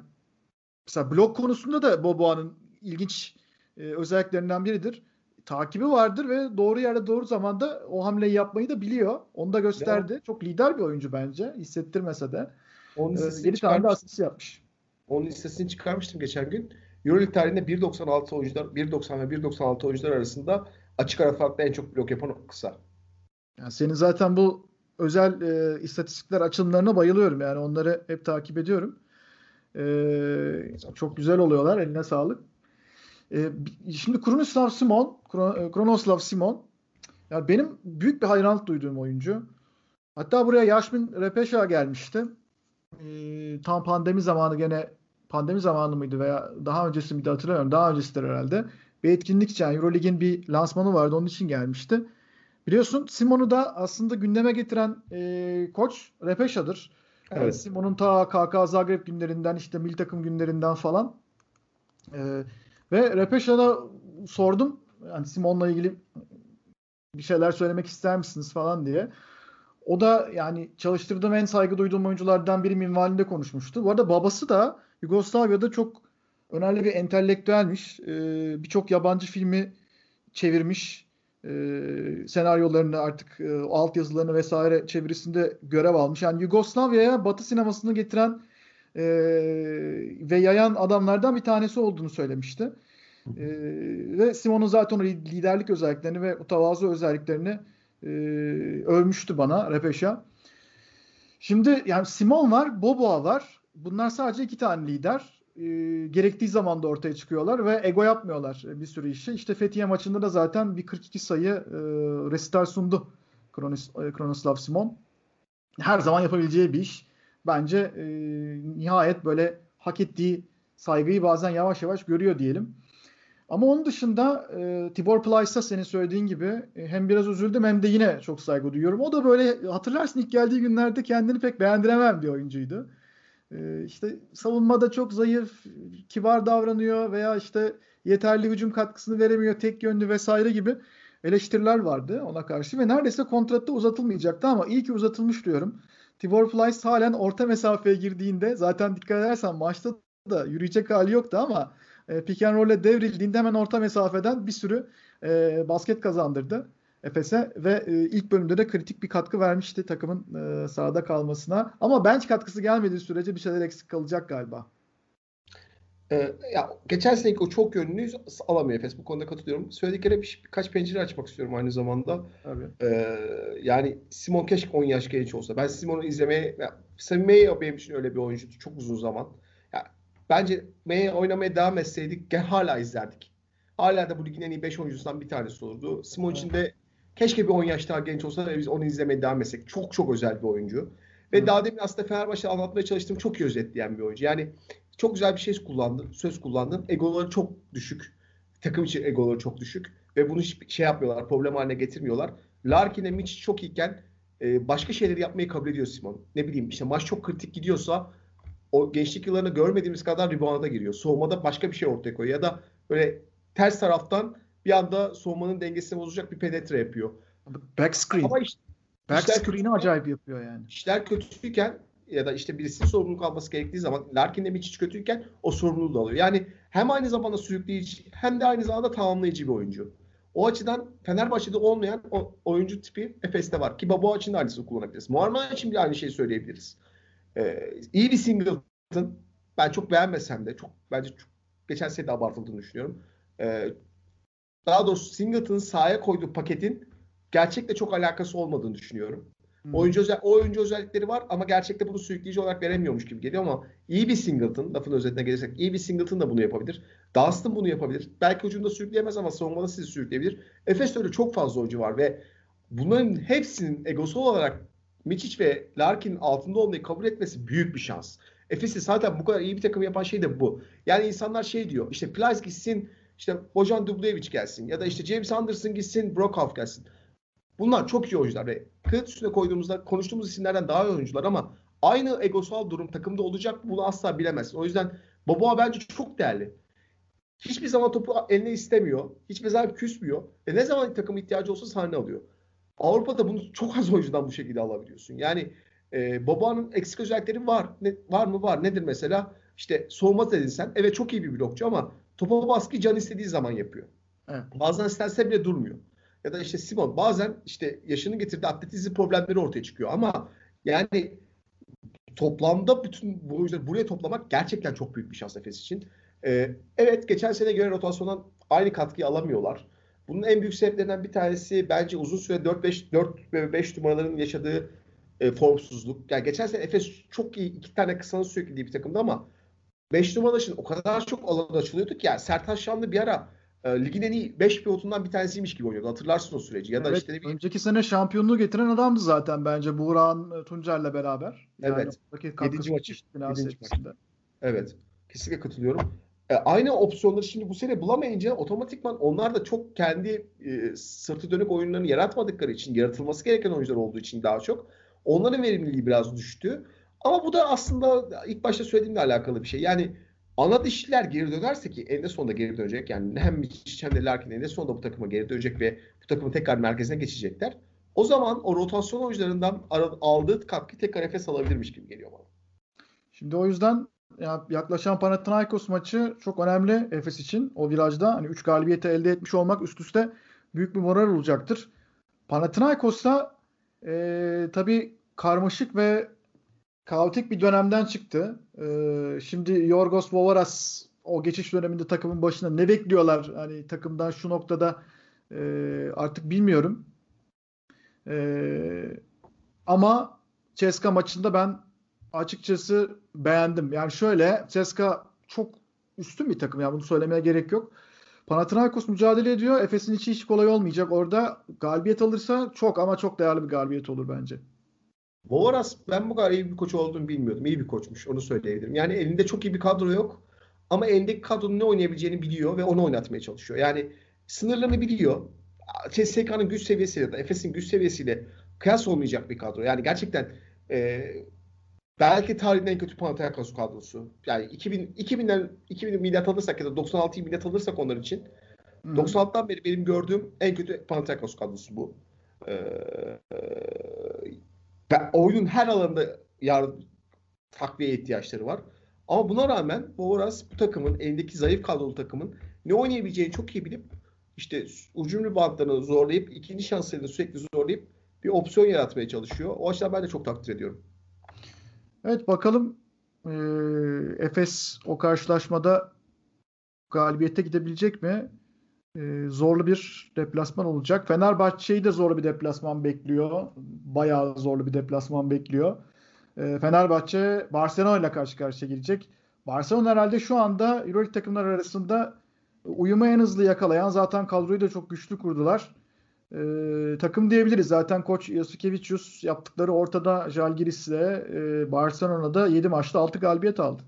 mesela blok konusunda da Boboa'nın ilginç e, özelliklerinden biridir takibi vardır ve doğru yerde doğru zamanda o hamleyi yapmayı da biliyor. Onu da gösterdi. Ya. Çok lider bir oyuncu bence. Hissettirmese de. Onun ee, 7 tane asist yapmış. Onun listesini çıkarmıştım geçen gün. Euroleague tarihinde 1.96 oyuncular, 1.90 ve 1.96 oyuncular arasında açık ara farklı en çok blok yapan kısa. Yani senin zaten bu özel e, istatistikler açılımlarına bayılıyorum. Yani onları hep takip ediyorum. E, çok güzel oluyorlar. Eline sağlık. E, şimdi Kronoslav Simon, Kronoslav Simon Yani benim büyük bir hayranlık duyduğum oyuncu. Hatta buraya Yasmin Repeşa gelmişti. Ee, tam pandemi zamanı gene pandemi zamanı mıydı veya daha öncesi miydi hatırlamıyorum. Daha öncesidir herhalde. Bir etkinlik için yani Euroleague'in bir lansmanı vardı. Onun için gelmişti. Biliyorsun Simon'u da aslında gündeme getiren e, koç Repeşa'dır. Evet. Yani Simon'un ta KK Zagreb günlerinden işte mil takım günlerinden falan. E, ve Repeşa'da sordum. Yani Simon'la ilgili bir şeyler söylemek ister misiniz falan diye. O da yani çalıştırdığım en saygı duyduğum oyunculardan biri minvalinde konuşmuştu. Bu arada babası da Yugoslavya'da çok önemli bir entelektüelmiş. Ee, Birçok yabancı filmi çevirmiş. Ee, senaryolarını artık e, alt yazılarını vesaire çevirisinde görev almış. Yani Yugoslavya'ya Batı sinemasını getiren e, ve yayan adamlardan bir tanesi olduğunu söylemişti. E, ve Simon'un zaten o liderlik özelliklerini ve tavazu özelliklerini e, övmüştü bana Repeşa. Şimdi yani Simon var, Boboa var. Bunlar sadece iki tane lider. E, gerektiği zaman da ortaya çıkıyorlar ve ego yapmıyorlar bir sürü işi. İşte Fethiye maçında da zaten bir 42 sayı e, resital sundu Kronos, Kronoslav Simon. Her zaman yapabileceği bir iş. Bence e, nihayet böyle hak ettiği saygıyı bazen yavaş yavaş görüyor diyelim. Ama onun dışında e, Tibor Plyce'a senin söylediğin gibi e, hem biraz üzüldüm hem de yine çok saygı duyuyorum. O da böyle hatırlarsın ilk geldiği günlerde kendini pek beğendiremem bir oyuncuydu. E, işte savunmada çok zayıf, kibar davranıyor veya işte yeterli hücum katkısını veremiyor, tek yönlü vesaire gibi eleştiriler vardı ona karşı ve neredeyse kontratta uzatılmayacaktı ama iyi ki uzatılmış diyorum. Tibor Plyce halen orta mesafeye girdiğinde zaten dikkat edersen maçta da yürüyecek hali yoktu ama e, pick and roll'e devrildiğinde hemen orta mesafeden bir sürü e, basket kazandırdı Efes'e ve e, ilk bölümde de kritik bir katkı vermişti takımın e, sahada kalmasına. Ama bench katkısı gelmediği sürece bir şeyler eksik kalacak galiba. Ee, ya geçen seneki o çok yönlü alamıyor Efes. Bu konuda katılıyorum. Söyledikleri bir, birkaç pencere açmak istiyorum aynı zamanda. Tabii. Ee, yani Simon keşke 10 yaş genç olsa. Ben Simon'u izlemeye, Sammy benim için öyle bir oyuncu çok uzun zaman. Bence May oynamaya devam etseydik gel hala izlerdik. Hala da bu ligin en iyi 5 oyuncusundan bir tanesi olurdu. Simon için de keşke bir 10 yaş daha genç olsa da biz onu izlemeye devam etsek. Çok çok özel bir oyuncu. Ve Hı. daha demin aslında Fenerbahçe'de anlatmaya çalıştığım çok iyi özetleyen bir oyuncu. Yani çok güzel bir şey kullandın, söz kullandın. Egoları çok düşük. Takım için egoları çok düşük. Ve bunu hiç şey yapmıyorlar, problem haline getirmiyorlar. Larkin'e Mitch çok iyiken e, başka şeyleri yapmayı kabul ediyor Simon. Ne bileyim işte maç çok kritik gidiyorsa o gençlik yıllarında görmediğimiz kadar rebound'a giriyor. Soğumada başka bir şey ortaya koyuyor. Ya da böyle ters taraftan bir anda soğumanın dengesini bozacak bir penetre yapıyor. Back screen. Ama işte, Back screen'i acayip yapıyor yani. İşler kötüyken ya da işte birisinin sorumluluk alması gerektiği zaman Larkin de hiç kötüyken o sorumluluğu da alıyor. Yani hem aynı zamanda sürükleyici hem de aynı zamanda tamamlayıcı bir oyuncu. O açıdan Fenerbahçe'de olmayan o oyuncu tipi Efes'te var. Ki Babo için de aynısını kullanabiliriz. Muharman için bile aynı şeyi söyleyebiliriz. Ee, iyi bir Singleton. Ben çok beğenmesem de çok bence çok, geçen sene de abartıldığını düşünüyorum. Ee, daha doğrusu Singleton'ın sahaya koyduğu paketin gerçekle çok alakası olmadığını düşünüyorum. Oyuncu özel, o oyuncu özellikleri var ama gerçekte bunu sürükleyici olarak veremiyormuş gibi geliyor ama iyi bir Singleton, lafın özetine gelirsek iyi bir Singleton da bunu yapabilir. Dustin bunu yapabilir. Belki ucunda sürükleyemez ama savunmada sizi sürükleyebilir. Efes'te öyle çok fazla oyuncu var ve bunların hepsinin egosu olarak Miçic ve Larkin altında olmayı kabul etmesi büyük bir şans. Efes'i zaten bu kadar iyi bir takım yapan şey de bu. Yani insanlar şey diyor işte Plyce gitsin işte Bojan Dublevic gelsin ya da işte James Anderson gitsin Brockhoff gelsin. Bunlar çok iyi oyuncular ve kağıt üstüne koyduğumuzda konuştuğumuz isimlerden daha iyi oyuncular ama aynı egosal durum takımda olacak bunu asla bilemezsin. O yüzden Boboa bence çok değerli. Hiçbir zaman topu eline istemiyor. Hiçbir zaman küsmüyor. Ve ne zaman takım ihtiyacı olsa sahne alıyor. Avrupa'da bunu çok az oyuncudan bu şekilde alabiliyorsun. Yani e, Boba'nın eksik özellikleri var. Ne, var mı? Var. Nedir mesela? İşte soğuma dedin sen. Evet çok iyi bir blokçu ama topa baskı can istediği zaman yapıyor. Evet. Bazen isterse bile durmuyor. Ya da işte Simon bazen işte yaşının getirdiği atletizm problemleri ortaya çıkıyor ama yani toplamda bütün bu oyuncuları buraya toplamak gerçekten çok büyük bir şans Efes için. Ee, evet geçen sene göre rotasyondan aynı katkıyı alamıyorlar. Bunun en büyük sebeplerinden bir tanesi bence uzun süre 4-5 4 ve 5 numaraların yaşadığı e, formsuzluk. Yani geçen sene Efes çok iyi iki tane kısanın sürekli bir takımdı ama 5 numaralar için o kadar çok alan açılıyordu ki yani Sertaç Şanlı bir ara e, ligin en iyi 5 pilotundan bir tanesiymiş gibi oynuyordu. Hatırlarsın o süreci. Ya da evet, işte ne önceki sene şampiyonluğu getiren adamdı zaten bence Buğra'nın e, Tuncer'le beraber. Yani evet. 7. maçı. maçı. Evet. Kesinlikle katılıyorum. E, aynı opsiyonları şimdi bu sene bulamayınca otomatikman onlar da çok kendi e, sırtı dönük oyunlarını yaratmadıkları için, yaratılması gereken oyuncular olduğu için daha çok onların verimliliği biraz düştü. Ama bu da aslında ilk başta söylediğimle alakalı bir şey. Yani ana dişliler geri dönerse ki eninde sonunda geri dönecek. Yani hem Mitch hem de Larkin eninde sonunda bu takıma geri dönecek ve bu takımın tekrar merkezine geçecekler. O zaman o rotasyon oyuncularından aldığı katkı tekrar nefes alabilirmiş gibi geliyor bana. Şimdi o yüzden yaklaşan Panathinaikos maçı çok önemli Efes için. O virajda hani 3 galibiyeti elde etmiş olmak üst üste büyük bir moral olacaktır. Panathinaikos'ta e, tabii karmaşık ve kaotik bir dönemden çıktı. E, şimdi Yorgos Vovaras o geçiş döneminde takımın başında ne bekliyorlar? Hani takımdan şu noktada e, artık bilmiyorum. E, ama Ceska maçında ben açıkçası beğendim. Yani şöyle Ceska çok üstün bir takım. Yani bunu söylemeye gerek yok. Panathinaikos mücadele ediyor. Efes'in içi hiç kolay olmayacak. Orada galibiyet alırsa çok ama çok değerli bir galibiyet olur bence. Bovaras ben bu kadar iyi bir koç olduğunu bilmiyordum. İyi bir koçmuş. Onu söyleyebilirim. Yani elinde çok iyi bir kadro yok. Ama elindeki kadronun ne oynayabileceğini biliyor ve onu oynatmaya çalışıyor. Yani sınırlarını biliyor. CSK'nın güç seviyesiyle ya da Efes'in güç seviyesiyle kıyas olmayacak bir kadro. Yani gerçekten e, belki tarihin en kötü Panathinaikos kadrosu. Yani 2000 2000'den 2000 milyat alırsak ya da 96 milyat alırsak onlar için hmm. 96'dan beri benim gördüğüm en kötü Panathinaikos kadrosu bu. Ee, oyunun her alanında yardım, takviye ihtiyaçları var. Ama buna rağmen Boras bu takımın elindeki zayıf kadrolu takımın ne oynayabileceğini çok iyi bilip işte ucumlu bantlarını zorlayıp ikinci şanslarını sürekli zorlayıp bir opsiyon yaratmaya çalışıyor. O açıdan ben de çok takdir ediyorum. Evet bakalım e, Efes o karşılaşmada galibiyete gidebilecek mi? E, zorlu bir deplasman olacak. Fenerbahçe'yi de zorlu bir deplasman bekliyor. Bayağı zorlu bir deplasman bekliyor. E, Fenerbahçe Barcelona ile karşı karşıya gelecek. Barcelona herhalde şu anda Euroleague takımlar arasında uyumu en hızlı yakalayan zaten kadroyu da çok güçlü kurdular e, takım diyebiliriz. Zaten koç Yasikevicius yaptıkları ortada Jalgiris'le e, Barcelona'da 7 maçta 6 galibiyet aldı.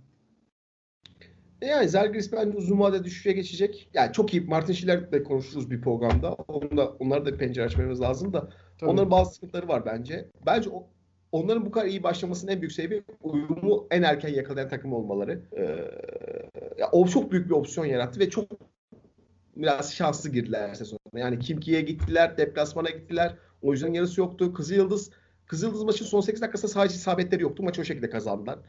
E, yani Zalgiris bence uzun vadede düşüşe geçecek. Yani çok iyi. Martin Schiller'le konuşuruz bir programda. Onu da, onları da pencere açmamız lazım da. Tabii. Onların bazı sıkıntıları var bence. Bence o, onların bu kadar iyi başlamasının en büyük sebebi uyumu en erken yakalayan takım olmaları. Ee, ya, o çok büyük bir opsiyon yarattı ve çok biraz şanslı girdiler sezona. Yani Kimki'ye gittiler, deplasmana gittiler. O yüzden yarısı yoktu. Kızıl Yıldız Kızıl Yıldız maçın son 8 dakikasında sadece isabetleri yoktu. Maçı o şekilde kazandılar.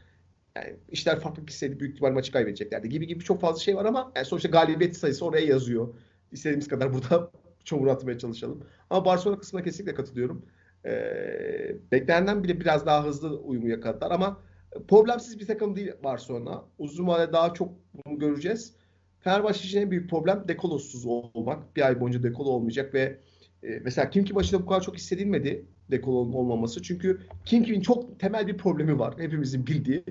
Yani işler farklı gitseydi büyük ihtimal maçı kaybedeceklerdi gibi gibi çok fazla şey var ama yani sonuçta galibiyet sayısı oraya yazıyor. İstediğimiz kadar burada çamur atmaya çalışalım. Ama Barcelona kısmına kesinlikle katılıyorum. Ee, beklenenden bile biraz daha hızlı uyumu yakaladılar ama problemsiz bir takım değil Barcelona. Uzun vadede daha çok bunu göreceğiz. Fenerbahçe için en büyük problem dekolossuz olmak. Bir ay boyunca dekolo olmayacak ve e, mesela Kimki maçında bu kadar çok hissedilmedi dekolonun olmaması. Çünkü Kimki'nin çok temel bir problemi var. Hepimizin bildiği.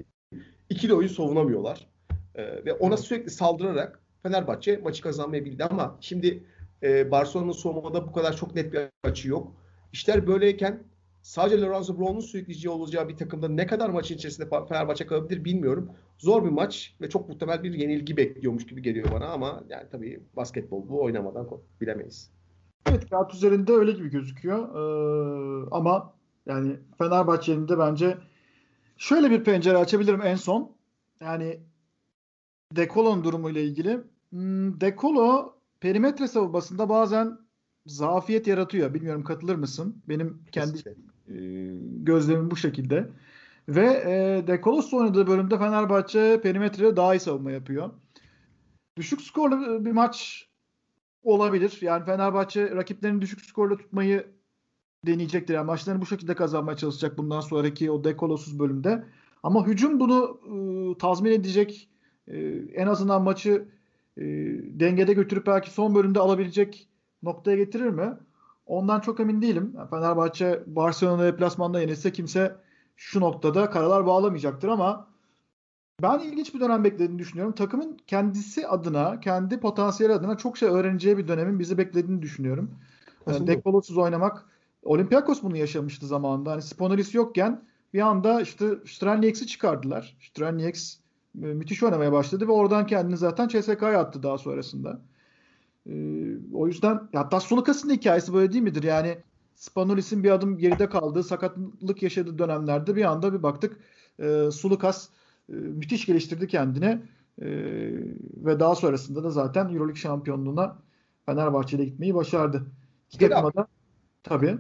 İkili oyun savunamıyorlar. E, ve ona sürekli saldırarak Fenerbahçe maçı kazanmayı bildi ama şimdi e, Barcelona'nın savunmada bu kadar çok net bir açı yok. İşler böyleyken sadece Lorenzo Brown'un sürükleyici olacağı bir takımda ne kadar maçın içerisinde Fenerbahçe kalabilir bilmiyorum. Zor bir maç ve çok muhtemel bir yenilgi bekliyormuş gibi geliyor bana ama yani tabii basketbol bu oynamadan bilemeyiz. Evet kağıt üzerinde öyle gibi gözüküyor. Ee, ama yani Fenerbahçe'nin de bence şöyle bir pencere açabilirim en son. Yani Dekolo'nun durumuyla ilgili. Hmm, Dekolo perimetre savunmasında bazen zafiyet yaratıyor. Bilmiyorum katılır mısın? Benim kendi e, gözlemim bu şekilde. Ve e, De Colosso oynadığı bölümde Fenerbahçe perimetrede daha iyi savunma yapıyor. Düşük skorlu bir maç olabilir. Yani Fenerbahçe rakiplerini düşük skorla tutmayı deneyecektir. Yani maçlarını bu şekilde kazanmaya çalışacak bundan sonraki o dekolosuz bölümde. Ama hücum bunu e, tazmin edecek. E, en azından maçı e, dengede götürüp belki son bölümde alabilecek noktaya getirir mi? Ondan çok emin değilim. Fenerbahçe Barcelona deplasmanda yenilse kimse şu noktada karalar bağlamayacaktır ama ben ilginç bir dönem beklediğini düşünüyorum. Takımın kendisi adına, kendi potansiyeli adına çok şey öğreneceği bir dönemin bizi beklediğini düşünüyorum. Yani Dekolotsuz oynamak Olympiakos bunu yaşamıştı zamanında. Hani Sponolis yokken bir anda işte Strelniex'i çıkardılar. Strelnieks e, müthiş oynamaya başladı ve oradan kendini zaten CSK'ya attı daha sonrasında. Ee, o yüzden hatta Sulukas'ın hikayesi böyle değil midir? Yani Spanulis'in bir adım geride kaldığı, sakatlık yaşadığı dönemlerde bir anda bir baktık e, Sulukas e, müthiş geliştirdi kendini e, ve daha sonrasında da zaten Euroleague şampiyonluğuna Fenerbahçe'de gitmeyi başardı. Da tabii.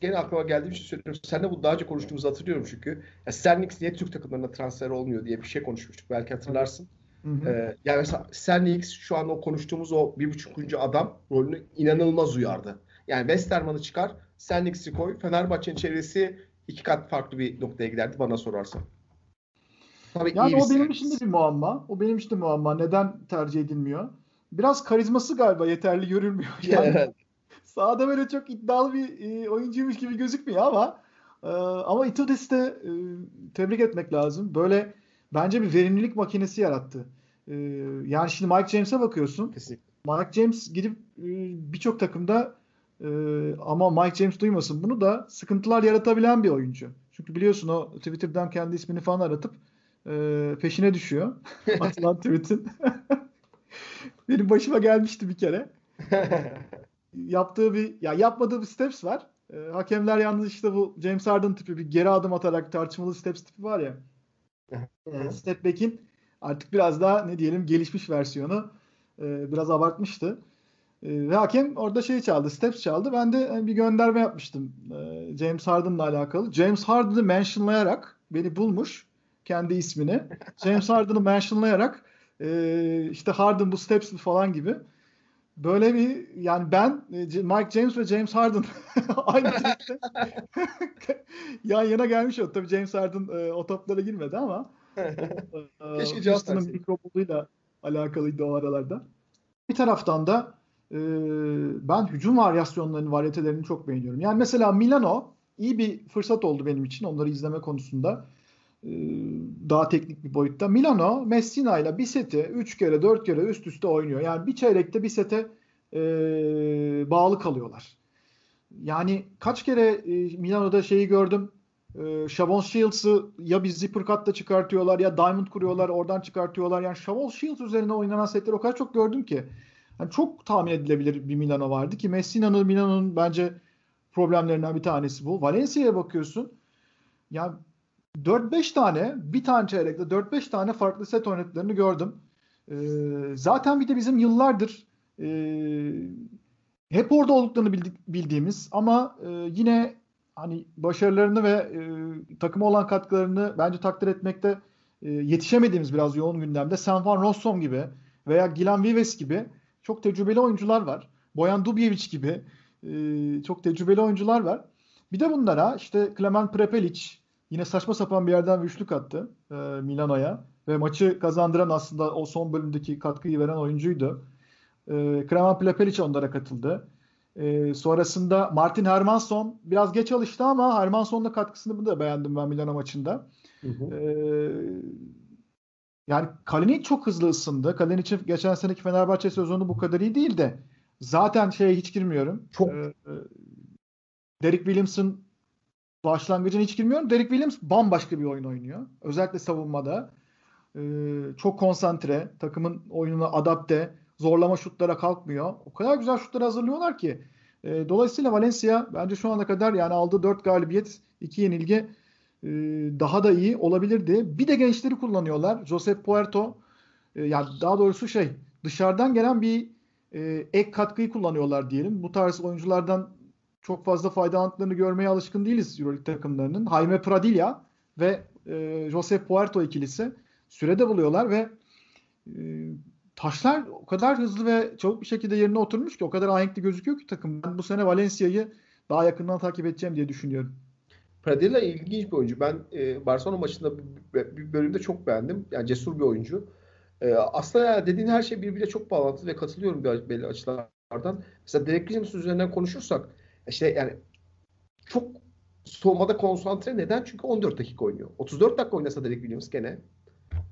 Gene aklıma geldiği bir şey söylüyorum. Seninle bu daha önce konuştuğumuzu hatırlıyorum çünkü. Ya Sternix niye Türk takımlarına transfer olmuyor diye bir şey konuşmuştuk. Belki hatırlarsın. Hı hı. Ee, yani mesela Sternix şu an o konuştuğumuz o bir buçukuncu adam rolünü inanılmaz uyardı. Yani Westerman'ı çıkar, Sternix'i koy. Fenerbahçe'nin çevresi iki kat farklı bir noktaya giderdi bana sorarsan. Tabii yani o benim için de bir muamma. O benim için de muamma. Neden tercih edilmiyor? Biraz karizması galiba yeterli görülmüyor. Yani evet. Sahada böyle çok iddialı bir e, oyuncuymuş gibi gözükmüyor ama e, ama Itudis'i de e, tebrik etmek lazım. Böyle bence bir verimlilik makinesi yarattı. E, yani şimdi Mike James'e bakıyorsun. Kesinlikle. Mike James gidip e, birçok takımda e, ama Mike James duymasın bunu da sıkıntılar yaratabilen bir oyuncu. Çünkü biliyorsun o Twitter'dan kendi ismini falan aratıp e, peşine düşüyor. Atılan tweet'in. Benim başıma gelmişti bir kere. Yaptığı bir ya yapmadığı bir steps var. E, hakemler yalnız işte bu James Harden tipi bir geri adım atarak tartışmalı steps tipi var ya. e, step back'in artık biraz daha ne diyelim gelişmiş versiyonu e, biraz abartmıştı. E, ve hakem orada şey çaldı, steps çaldı. Ben de bir gönderme yapmıştım e, James Harden'la alakalı. James Harden'ı mentionlayarak beni bulmuş kendi ismini. James Harden'ı mentionlayarak e, işte Harden bu steps falan gibi. Böyle bir yani ben e, Mike James ve James Harden aynı tweette yan yana gelmiş oldu. Tabii James Harden e, o toplara girmedi ama e, Keşke versin. mikrofonuyla alakalıydı o aralarda. Bir taraftan da e, ben hücum varyasyonlarının, varyetelerini çok beğeniyorum. Yani mesela Milano iyi bir fırsat oldu benim için onları izleme konusunda. Ee, daha teknik bir boyutta. Milano Messina ile bir seti 3 kere 4 kere üst üste oynuyor. Yani bir çeyrekte bir sete e, bağlı kalıyorlar. Yani kaç kere e, Milano'da şeyi gördüm. E, Shavon Shields'ı ya bir zipper cut'ta çıkartıyorlar ya diamond kuruyorlar oradan çıkartıyorlar. Yani Shavon Shields üzerine oynanan setleri o kadar çok gördüm ki. Yani çok tahmin edilebilir bir Milano vardı ki Messina'nın Milano'nun bence problemlerinden bir tanesi bu. Valencia'ya bakıyorsun. Ya 4-5 tane bir tane çeyrekte 4-5 tane farklı set oynadıklarını gördüm. E, zaten bir de bizim yıllardır e, hep orada olduklarını bildik, bildiğimiz ama e, yine hani başarılarını ve e, takıma olan katkılarını bence takdir etmekte e, yetişemediğimiz biraz yoğun gündemde San Van Rossum gibi veya Gilan Vives gibi çok tecrübeli oyuncular var. Boyan Dubjevic gibi e, çok tecrübeli oyuncular var. Bir de bunlara işte Klemen Prepelic, Yine saçma sapan bir yerden üçlük attı e, Milano'ya ve maçı kazandıran aslında o son bölümdeki katkıyı veren oyuncuydu. E, Kreman Plepelic onlara katıldı. E, sonrasında Martin Hermansson biraz geç alıştı ama Hermansson'un da katkısını da beğendim ben Milano maçında. Hı hı. E, yani Kalinic çok hızlı ısındı. Kalinic'in geçen seneki Fenerbahçe sezonu bu kadar iyi değil de zaten şeye hiç girmiyorum. Çok ee, Derek Williams'ın başlangıcına hiç girmiyorum. Derek Williams bambaşka bir oyun oynuyor. Özellikle savunmada. Ee, çok konsantre. Takımın oyununa adapte. Zorlama şutlara kalkmıyor. O kadar güzel şutlar hazırlıyorlar ki. E, dolayısıyla Valencia bence şu ana kadar yani aldığı 4 galibiyet, 2 yenilgi e, daha da iyi olabilirdi. Bir de gençleri kullanıyorlar. Josep Puerto e, yani daha doğrusu şey dışarıdan gelen bir e, ek katkıyı kullanıyorlar diyelim. Bu tarz oyunculardan çok fazla faydalandıklarını görmeye alışkın değiliz Euroleague takımlarının. Jaime Pradilla ve e, Josep Puerto ikilisi sürede buluyorlar ve e, taşlar o kadar hızlı ve çabuk bir şekilde yerine oturmuş ki o kadar ahenkli gözüküyor ki takım. Ben bu sene Valencia'yı daha yakından takip edeceğim diye düşünüyorum. Pradilla ilginç bir oyuncu. Ben e, Barcelona maçında bir bölümde çok beğendim. Yani cesur bir oyuncu. E, aslında dediğin her şey birbiriyle çok bağlantılı ve katılıyorum belli açılardan. Mesela Derek Williams üzerinden konuşursak işte yani çok soğumada konsantre. Neden? Çünkü 14 dakika oynuyor. 34 dakika oynasa Derek Williams gene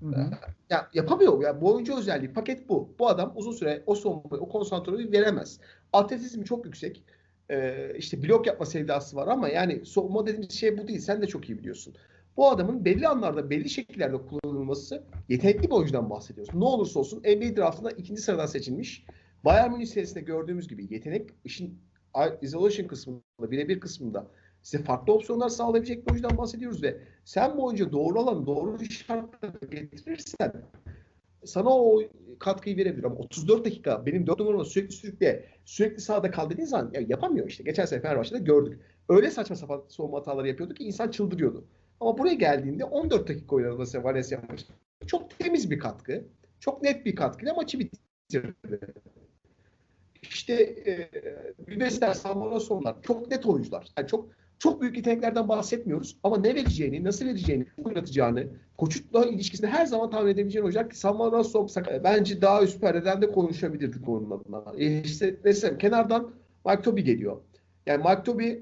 hı. Ya yapamıyor. Ya bu oyuncu özelliği paket bu. Bu adam uzun süre o savunmayı, o konsantrasyon veremez. Atletizmi çok yüksek. Ee, işte blok yapma sevdası var ama yani savunma dediğimiz şey bu değil. Sen de çok iyi biliyorsun. Bu adamın belli anlarda, belli şekillerde kullanılması yetenekli bir oyuncudan bahsediyoruz. Ne olursa olsun NBA draftında ikinci sıradan seçilmiş. Bayern Münih serisinde gördüğümüz gibi yetenek işin isolation kısmında, birebir kısmında size farklı opsiyonlar sağlayabilecek bir oyuncudan bahsediyoruz ve sen bu oyuncu doğru alan, doğru şartları getirirsen sana o katkıyı verebilir ama 34 dakika benim 4 numarama sürekli sürükle sürekli sahada kal dediğin zaman ya yapamıyor işte. Geçen sene Fenerbahçe'de gördük. Öyle saçma sapan savunma hataları yapıyordu ki insan çıldırıyordu. Ama buraya geldiğinde 14 dakika oynadı Valencia maçı. Çok temiz bir katkı. Çok net bir katkıyla maçı bitirdi. İşte e, Bübesler, Salvador Sonlar çok net oyuncular. Yani çok çok büyük yeteneklerden bahsetmiyoruz ama ne vereceğini, nasıl vereceğini, oynatacağını, koçutla ilişkisini her zaman tahmin edebileceğin oyuncular ki Samuel Russell bence daha üst perdeden de konuşabilirdik onun adına. E işte mesela kenardan Mike Toby geliyor. Yani Mike Toby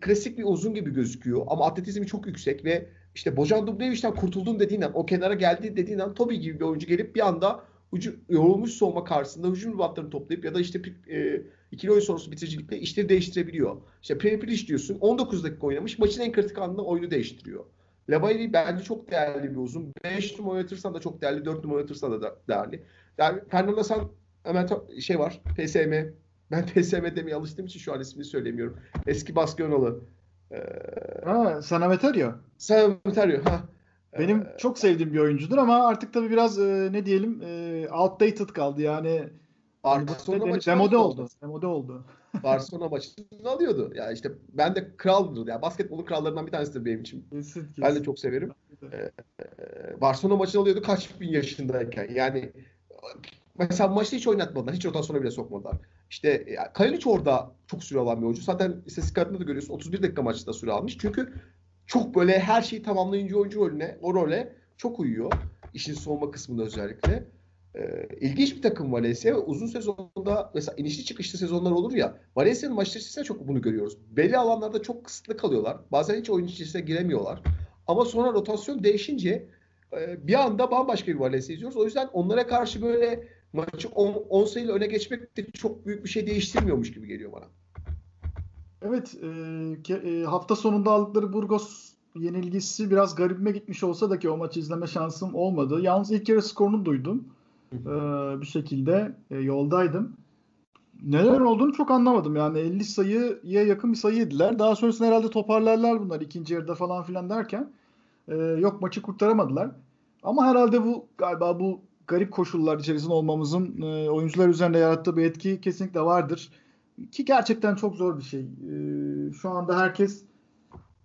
klasik bir uzun gibi gözüküyor ama atletizmi çok yüksek ve işte Bojan Dubnevic'den kurtuldun dediğin an, o kenara geldi dediğin an Toby gibi bir oyuncu gelip bir anda ucu, yorulmuş soğuma karşısında hücum ribatlarını toplayıp ya da işte e, ikili oyun sonrası bitiricilikle işleri değiştirebiliyor. İşte Prepilic diyorsun 19 dakika oynamış maçın en kritik anında oyunu değiştiriyor. Labayri bence çok değerli bir uzun. 5 numara oynatırsan da çok değerli, 4 numara oynatırsan da değerli. Yani Fernando San hemen şey var, PSM. Ben PSM demeye alıştığım için şu an ismini söylemiyorum. Eski Basketbolalı. Ee, ha, San Emeterio. San Emeterio. Ha. Benim ee, çok sevdiğim bir oyuncudur ama artık tabii biraz e, ne diyelim e, outdated kaldı yani. Barcelona maçı demode oldu. Demode oldu. Barcelona maçını alıyordu. Ya yani işte ben de kraldır. Yani basketbolun krallarından bir tanesidir benim için. Kesin, kesin. Ben de çok severim. Ee, Barcelona maçını alıyordu kaç bin yaşındayken. Yani mesela maçta hiç oynatmadılar. Hiç rotasyona bile sokmadılar. İşte Kalinic orada çok süre alan bir oyuncu. Zaten istatistik kartında da görüyorsun 31 dakika maçta süre almış. Çünkü çok böyle her şeyi tamamlayıcı oyuncu rolüne, o role çok uyuyor. İşin soğuma kısmında özellikle. Ee, ilginç bir takım Valencia uzun sezonda mesela inişli çıkışlı sezonlar olur ya Valencia'nın maçları içerisinde çok bunu görüyoruz. Belli alanlarda çok kısıtlı kalıyorlar. Bazen hiç oyun içerisine giremiyorlar. Ama sonra rotasyon değişince e, bir anda bambaşka bir Valencia izliyoruz. O yüzden onlara karşı böyle maçı 10 sayıyla öne geçmek de çok büyük bir şey değiştirmiyormuş gibi geliyor bana. Evet, e, e, hafta sonunda aldıkları Burgos yenilgisi biraz garibime gitmiş olsa da ki o maçı izleme şansım olmadı. Yalnız ilk yarı skorunu duydum. E, bir şekilde e, yoldaydım. Neler olduğunu çok anlamadım. Yani 50 sayıya yakın bir sayı yediler. Daha sonrasında herhalde toparlarlar bunlar ikinci yarıda falan filan derken. E, yok maçı kurtaramadılar. Ama herhalde bu galiba bu garip koşullar içerisinde olmamızın e, oyuncular üzerinde yarattığı bir etki kesinlikle vardır. Ki gerçekten çok zor bir şey. E, şu anda herkes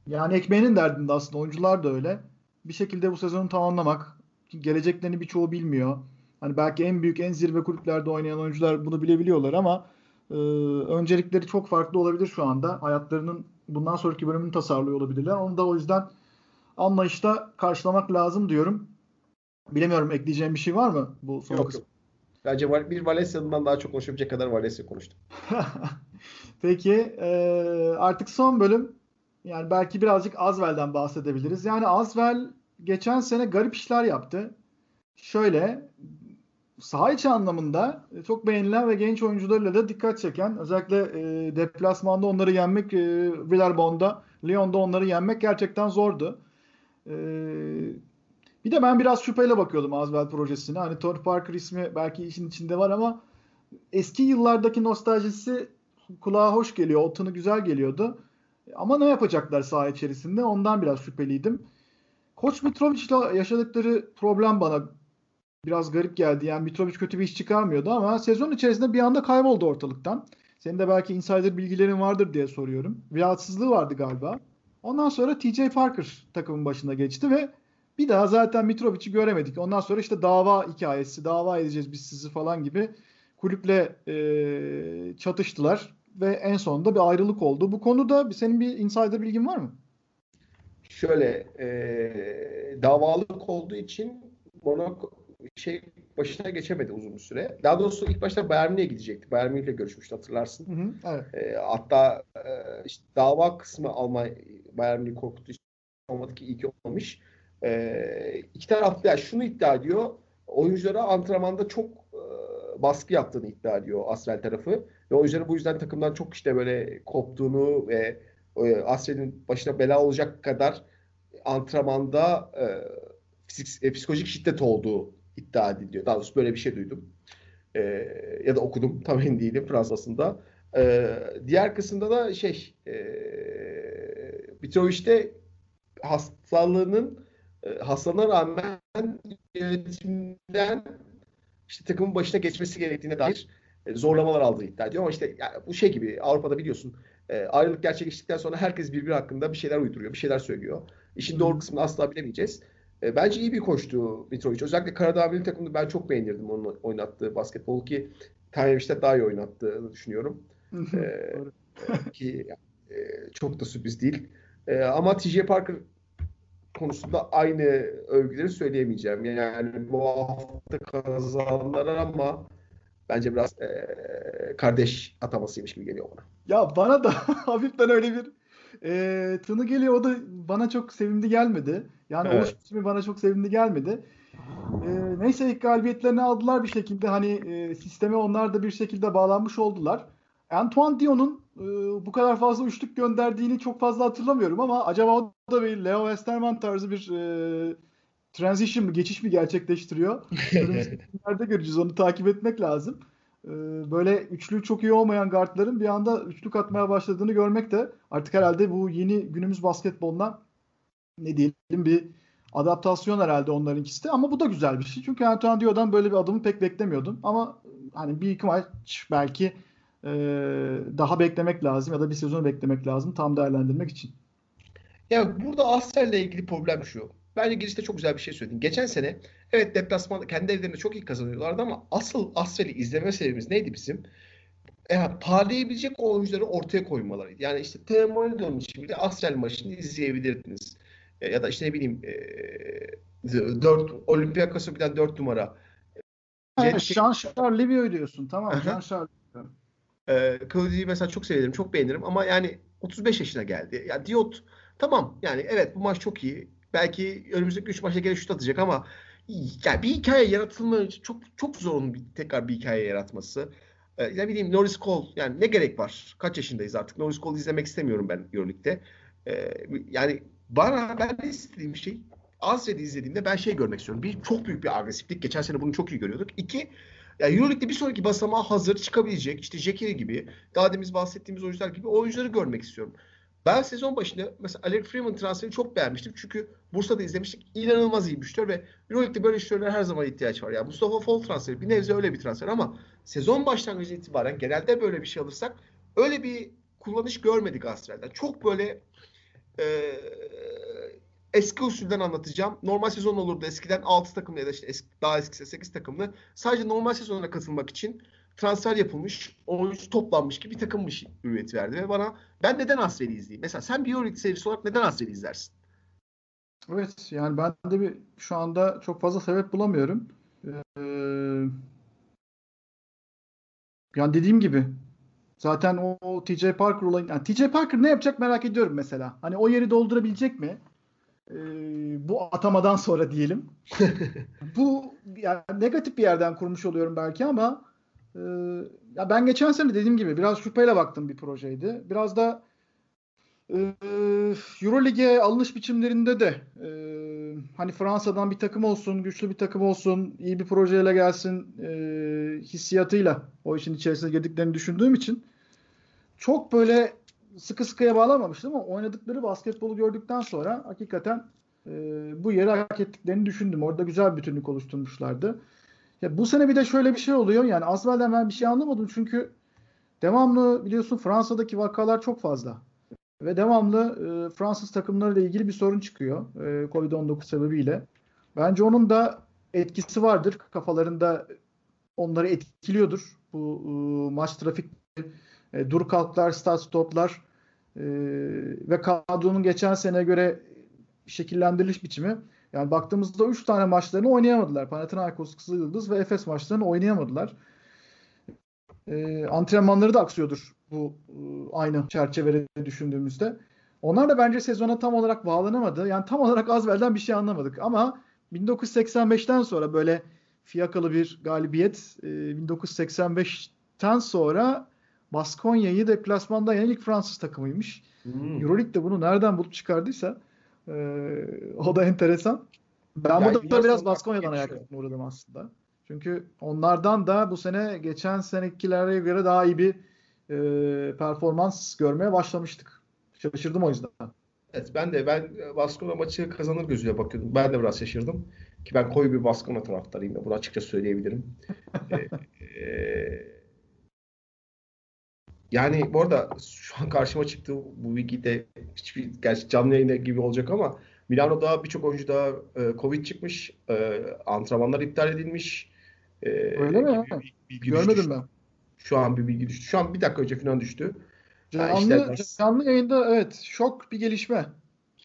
yani ekmeğinin derdinde aslında oyuncular da öyle. Bir şekilde bu sezonu tamamlamak. Geleceklerini birçoğu bilmiyor. Hani belki en büyük, en zirve kulüplerde oynayan oyuncular bunu bilebiliyorlar ama e, öncelikleri çok farklı olabilir şu anda. Hayatlarının bundan sonraki bölümünü tasarlıyor olabilirler. Onu da o yüzden anlayışta karşılamak lazım diyorum. Bilemiyorum ekleyeceğim bir şey var mı bu son yok, kısım? Yok. Bence bir Valencia'dan daha çok konuşabilecek kadar Valencia konuştum. Peki e, artık son bölüm yani belki birazcık Azvel'den bahsedebiliriz. Yani Azvel geçen sene garip işler yaptı. Şöyle saha içi anlamında çok beğenilen ve genç oyuncularıyla da dikkat çeken özellikle e, deplasmanda onları yenmek e, Villeurbanne'da, Lyon'da onları yenmek gerçekten zordu. E, bir de ben biraz şüpheyle bakıyordum Azvel projesine. Hani Tony Parker ismi belki işin içinde var ama eski yıllardaki nostaljisi kulağa hoş geliyor. O tını güzel geliyordu. Ama ne yapacaklar saha içerisinde ondan biraz şüpheliydim. Koç Mitrovic'le yaşadıkları problem bana biraz garip geldi. Yani Mitrovic kötü bir iş çıkarmıyordu ama sezon içerisinde bir anda kayboldu ortalıktan. Senin de belki insider bilgilerin vardır diye soruyorum. Rahatsızlığı vardı galiba. Ondan sonra TJ Parker takımın başına geçti ve bir daha zaten Mitrovic'i göremedik. Ondan sonra işte dava hikayesi, dava edeceğiz biz sizi falan gibi kulüple e, çatıştılar ve en sonunda bir ayrılık oldu. Bu konuda senin bir insider bilgin var mı? Şöyle e, davalık olduğu için Monaco şey başına geçemedi uzun bir süre. Daha doğrusu ilk başta Bayern Münih'e gidecekti. Bayern Münih'le görüşmüştü hatırlarsın. Hı hı, evet. E, hatta e, işte dava kısmı Almanya Bayern Münih korkuttu olmadı ki iyi ki olmamış. E, iki taraf yani şunu iddia ediyor. Oyunculara antrenmanda çok e, baskı yaptığını iddia ediyor Asrel tarafı. Ve oyuncuların bu yüzden takımdan çok işte böyle koptuğunu ve e, Asrel'in başına bela olacak kadar antrenmanda e, fizik, e, psikolojik şiddet olduğu iddia ediliyor. Daha doğrusu böyle bir şey duydum. E, ya da okudum. Tam emin değilim Fransa'sında. E, diğer kısımda da şey e, Mitrovic hastalığının hastalığına rağmen yönetimden işte takımın başına geçmesi gerektiğine dair e, zorlamalar aldığı iddia ediyor. Ama işte yani bu şey gibi Avrupa'da biliyorsun e, ayrılık gerçekleştikten sonra herkes birbiri hakkında bir şeyler uyduruyor, bir şeyler söylüyor. İşin doğru kısmını asla bilemeyeceğiz. E, bence iyi bir koçtu Mitrovic. Özellikle Karadağ milli takımını ben çok beğenirdim onun oynattığı basketbol ki Tanyeviç'te daha iyi oynattığını düşünüyorum. e, ki e, çok da sürpriz değil. E, ama TJ Parker konusunda aynı övgüleri söyleyemeyeceğim. Yani bu hafta kazandılar ama bence biraz e, kardeş atamasıymış gibi geliyor bana. Ya bana da hafiften öyle bir e, tını geliyor. O da bana çok sevimli gelmedi. Yani evet. oluş biçimi bana çok sevimli gelmedi. E, neyse ilk galibiyetlerini aldılar bir şekilde. Hani e, sisteme onlar da bir şekilde bağlanmış oldular. Antoine Dion'un e, bu kadar fazla üçlük gönderdiğini çok fazla hatırlamıyorum ama acaba o da bir Leo Westerman tarzı bir e, transition mı, geçiş mi gerçekleştiriyor? Nerede göreceğiz onu takip etmek lazım. E, böyle üçlü çok iyi olmayan guardların bir anda üçlük atmaya başladığını görmek de artık herhalde bu yeni günümüz basketboluna ne diyelim bir adaptasyon herhalde onlarınkisi de ama bu da güzel bir şey. Çünkü Antoine Dio'dan böyle bir adımı pek beklemiyordum ama hani bir iki maç belki e, daha beklemek lazım ya da bir sezonu beklemek lazım tam değerlendirmek için. Ya burada Astral'le ilgili problem şu. Bence girişte çok güzel bir şey söyledin. Geçen sene evet deplasmanda kendi evlerinde çok iyi kazanıyorlardı ama asıl Astral'i izleme sebebimiz neydi bizim? Yani parlayabilecek oyuncuları ortaya koymalarıydı. Yani işte Temo'ya dönmüş gibi de Astral maçını izleyebilirdiniz. Ya da işte ne bileyim e, 4 Olympiakos'a giden 4 numara. Jean-Charles Livio diyorsun. Tamam. Jean-Charles e, Cody'yi mesela çok severim, çok beğenirim ama yani 35 yaşına geldi. Ya Diot tamam yani evet bu maç çok iyi. Belki önümüzdeki 3 maçta gene şut atacak ama yani bir hikaye yaratılma çok çok zor onun bir, tekrar bir hikaye yaratması. Ee, ne bileyim Norris Cole yani ne gerek var? Kaç yaşındayız artık? Norris Cole izlemek istemiyorum ben Euroleague'de. Ee, yani bana ben istediğim şey Asya'da izlediğimde ben şey görmek istiyorum. Bir çok büyük bir agresiflik. Geçen sene bunu çok iyi görüyorduk. İki yani Euroleague'de bir sonraki basamağa hazır çıkabilecek işte Jekiri gibi daha demin bahsettiğimiz oyuncular gibi oyuncuları görmek istiyorum. Ben sezon başında mesela Alec Freeman transferini çok beğenmiştim. Çünkü Bursa'da izlemiştik. İnanılmaz iyi bir şutör ve Euroleague'de böyle şutörlere her zaman ihtiyaç var. Yani Mustafa Fall transferi bir nebze öyle bir transfer ama sezon başlangıcı itibaren genelde böyle bir şey alırsak öyle bir kullanış görmedik Astral'den. Çok böyle e, eski usulden anlatacağım. Normal sezon olurdu eskiden 6 takımlı ya da işte eski, daha eskisi 8 takımlı. Sadece normal sezona katılmak için transfer yapılmış, oyuncu toplanmış gibi bir takımmış hürriyeti verdi. Ve bana ben neden Asrel'i izleyeyim? Mesela sen bir Euroleague serisi olarak neden Asrel'i izlersin? Evet yani ben de bir şu anda çok fazla sebep bulamıyorum. Ee, yani dediğim gibi zaten o, o TJ Parker olayın yani TJ Parker ne yapacak merak ediyorum mesela. Hani o yeri doldurabilecek mi? E, bu atamadan sonra diyelim. bu yani negatif bir yerden kurmuş oluyorum belki ama e, ya ben geçen sene dediğim gibi biraz şüpheyle baktım bir projeydi. Biraz da e, Eurolig'e alınış biçimlerinde de e, hani Fransa'dan bir takım olsun, güçlü bir takım olsun, iyi bir projeyle gelsin e, hissiyatıyla o işin içerisine girdiklerini düşündüğüm için çok böyle sıkı sıkıya bağlamamıştım ama oynadıkları basketbolu gördükten sonra hakikaten e, bu yeri hak ettiklerini düşündüm. Orada güzel bir bütünlük oluşturmuşlardı. Ya bu sene bir de şöyle bir şey oluyor. Yani Asvel'den ben bir şey anlamadım çünkü devamlı biliyorsun Fransa'daki vakalar çok fazla. Ve devamlı e, Fransız takımlarıyla ilgili bir sorun çıkıyor e, Covid-19 sebebiyle. Bence onun da etkisi vardır. Kafalarında onları etkiliyordur. Bu e, maç trafik e, dur kalklar, start stoplar ee, ve kadronun geçen sene göre şekillendiriliş biçimi yani baktığımızda 3 tane maçlarını oynayamadılar. Panathinaikos, Kızılyıldız ve Efes maçlarını oynayamadılar. E, antrenmanları da aksıyordur bu e, aynı çerçevede düşündüğümüzde. Onlar da bence sezona tam olarak bağlanamadı. Yani tam olarak Azvel'den bir şey anlamadık. Ama 1985'ten sonra böyle fiyakalı bir galibiyet. 1985'ten sonra Baskonya'yı deplasmanda yenen ilk Fransız takımıymış. Hmm. Euroleague de bunu nereden bulup çıkardıysa e, o da enteresan. Ben yani burada biraz Baskonya'dan ayak uğradım aslında. Çünkü onlardan da bu sene geçen senekilere göre daha iyi bir e, performans görmeye başlamıştık. Şaşırdım o yüzden. Evet ben de ben Baskona maçı kazanır gözüyle bakıyordum. Ben de biraz şaşırdım. Ki ben koyu bir Baskona taraftarıyım da bunu açıkça söyleyebilirim. ee, e, yani bu arada şu an karşıma çıktı bu bilgi hiçbir gerçi canlı yayında gibi olacak ama Milano'da birçok oyuncu da e, Covid çıkmış. E, antrenmanlar iptal edilmiş. E, Öyle mi? Bir, bilgi Görmedim düştü. ben. Şu an bir bilgi düştü. Şu an bir dakika önce falan düştü. Canlı, yani canlı yayında evet şok bir gelişme.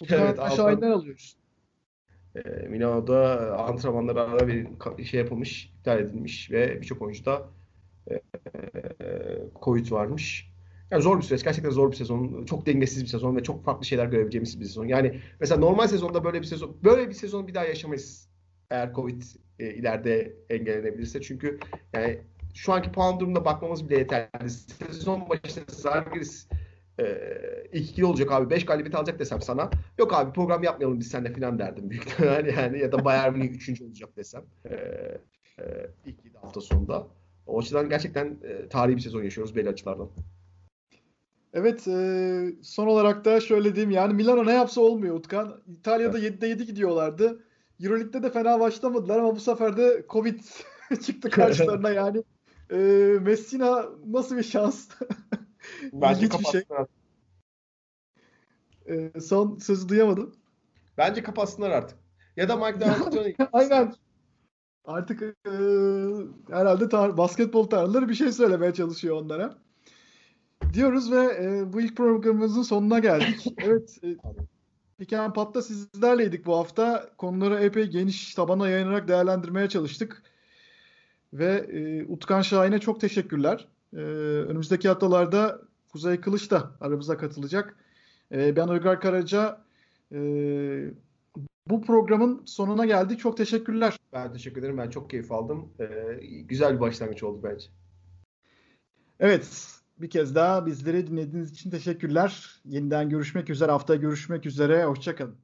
Evet, aşağı alıyoruz. E, Milano'da antrenmanlara ara bir şey yapılmış, iptal edilmiş ve birçok oyuncu da e, Covid varmış. Yani zor bir süreç. Gerçekten zor bir sezon. Çok dengesiz bir sezon ve çok farklı şeyler görebileceğimiz bir sezon. Yani mesela normal sezonda böyle bir sezon böyle bir sezon bir daha yaşamayız. Eğer Covid e, ileride engellenebilirse. Çünkü yani şu anki puan durumuna bakmamız bile yeterli. Sezon başında Zalgiris e, ilk ikili olacak abi. Beş galibiyet alacak desem sana. Yok abi program yapmayalım biz seninle falan derdim büyük ihtimal yani. Ya da Bayern Münih üçüncü olacak desem. E, e, ilk hafta sonunda. O açıdan gerçekten e, tarihi bir sezon yaşıyoruz belli açılardan. Evet e, son olarak da şöyle diyeyim yani Milano ne yapsa olmuyor Utkan. İtalya'da evet. 7'de 7 gidiyorlardı. Euroleague'de de fena başlamadılar ama bu sefer de Covid çıktı karşılarına yani. E, Messina nasıl bir şans? Bence bir şey. E, son sözü duyamadım. Bence kapatsınlar artık. Ya da Mike D'Antoni. Aynen. Artık e, herhalde tar- basketbol tanrıları bir şey söylemeye çalışıyor onlara. Diyoruz ve e, bu ilk programımızın sonuna geldik. evet. E, Piken Pat'ta sizlerleydik bu hafta. Konuları epey geniş tabana yayınarak değerlendirmeye çalıştık. Ve e, Utkan Şahin'e çok teşekkürler. E, önümüzdeki haftalarda Kuzey Kılıç da aramıza katılacak. E, ben Uygar Karaca. E, bu programın sonuna geldik. Çok teşekkürler. Ben teşekkür ederim. Ben çok keyif aldım. Ee, güzel bir başlangıç oldu bence. Evet. Bir kez daha bizleri dinlediğiniz için teşekkürler. Yeniden görüşmek üzere. Haftaya görüşmek üzere. Hoşçakalın.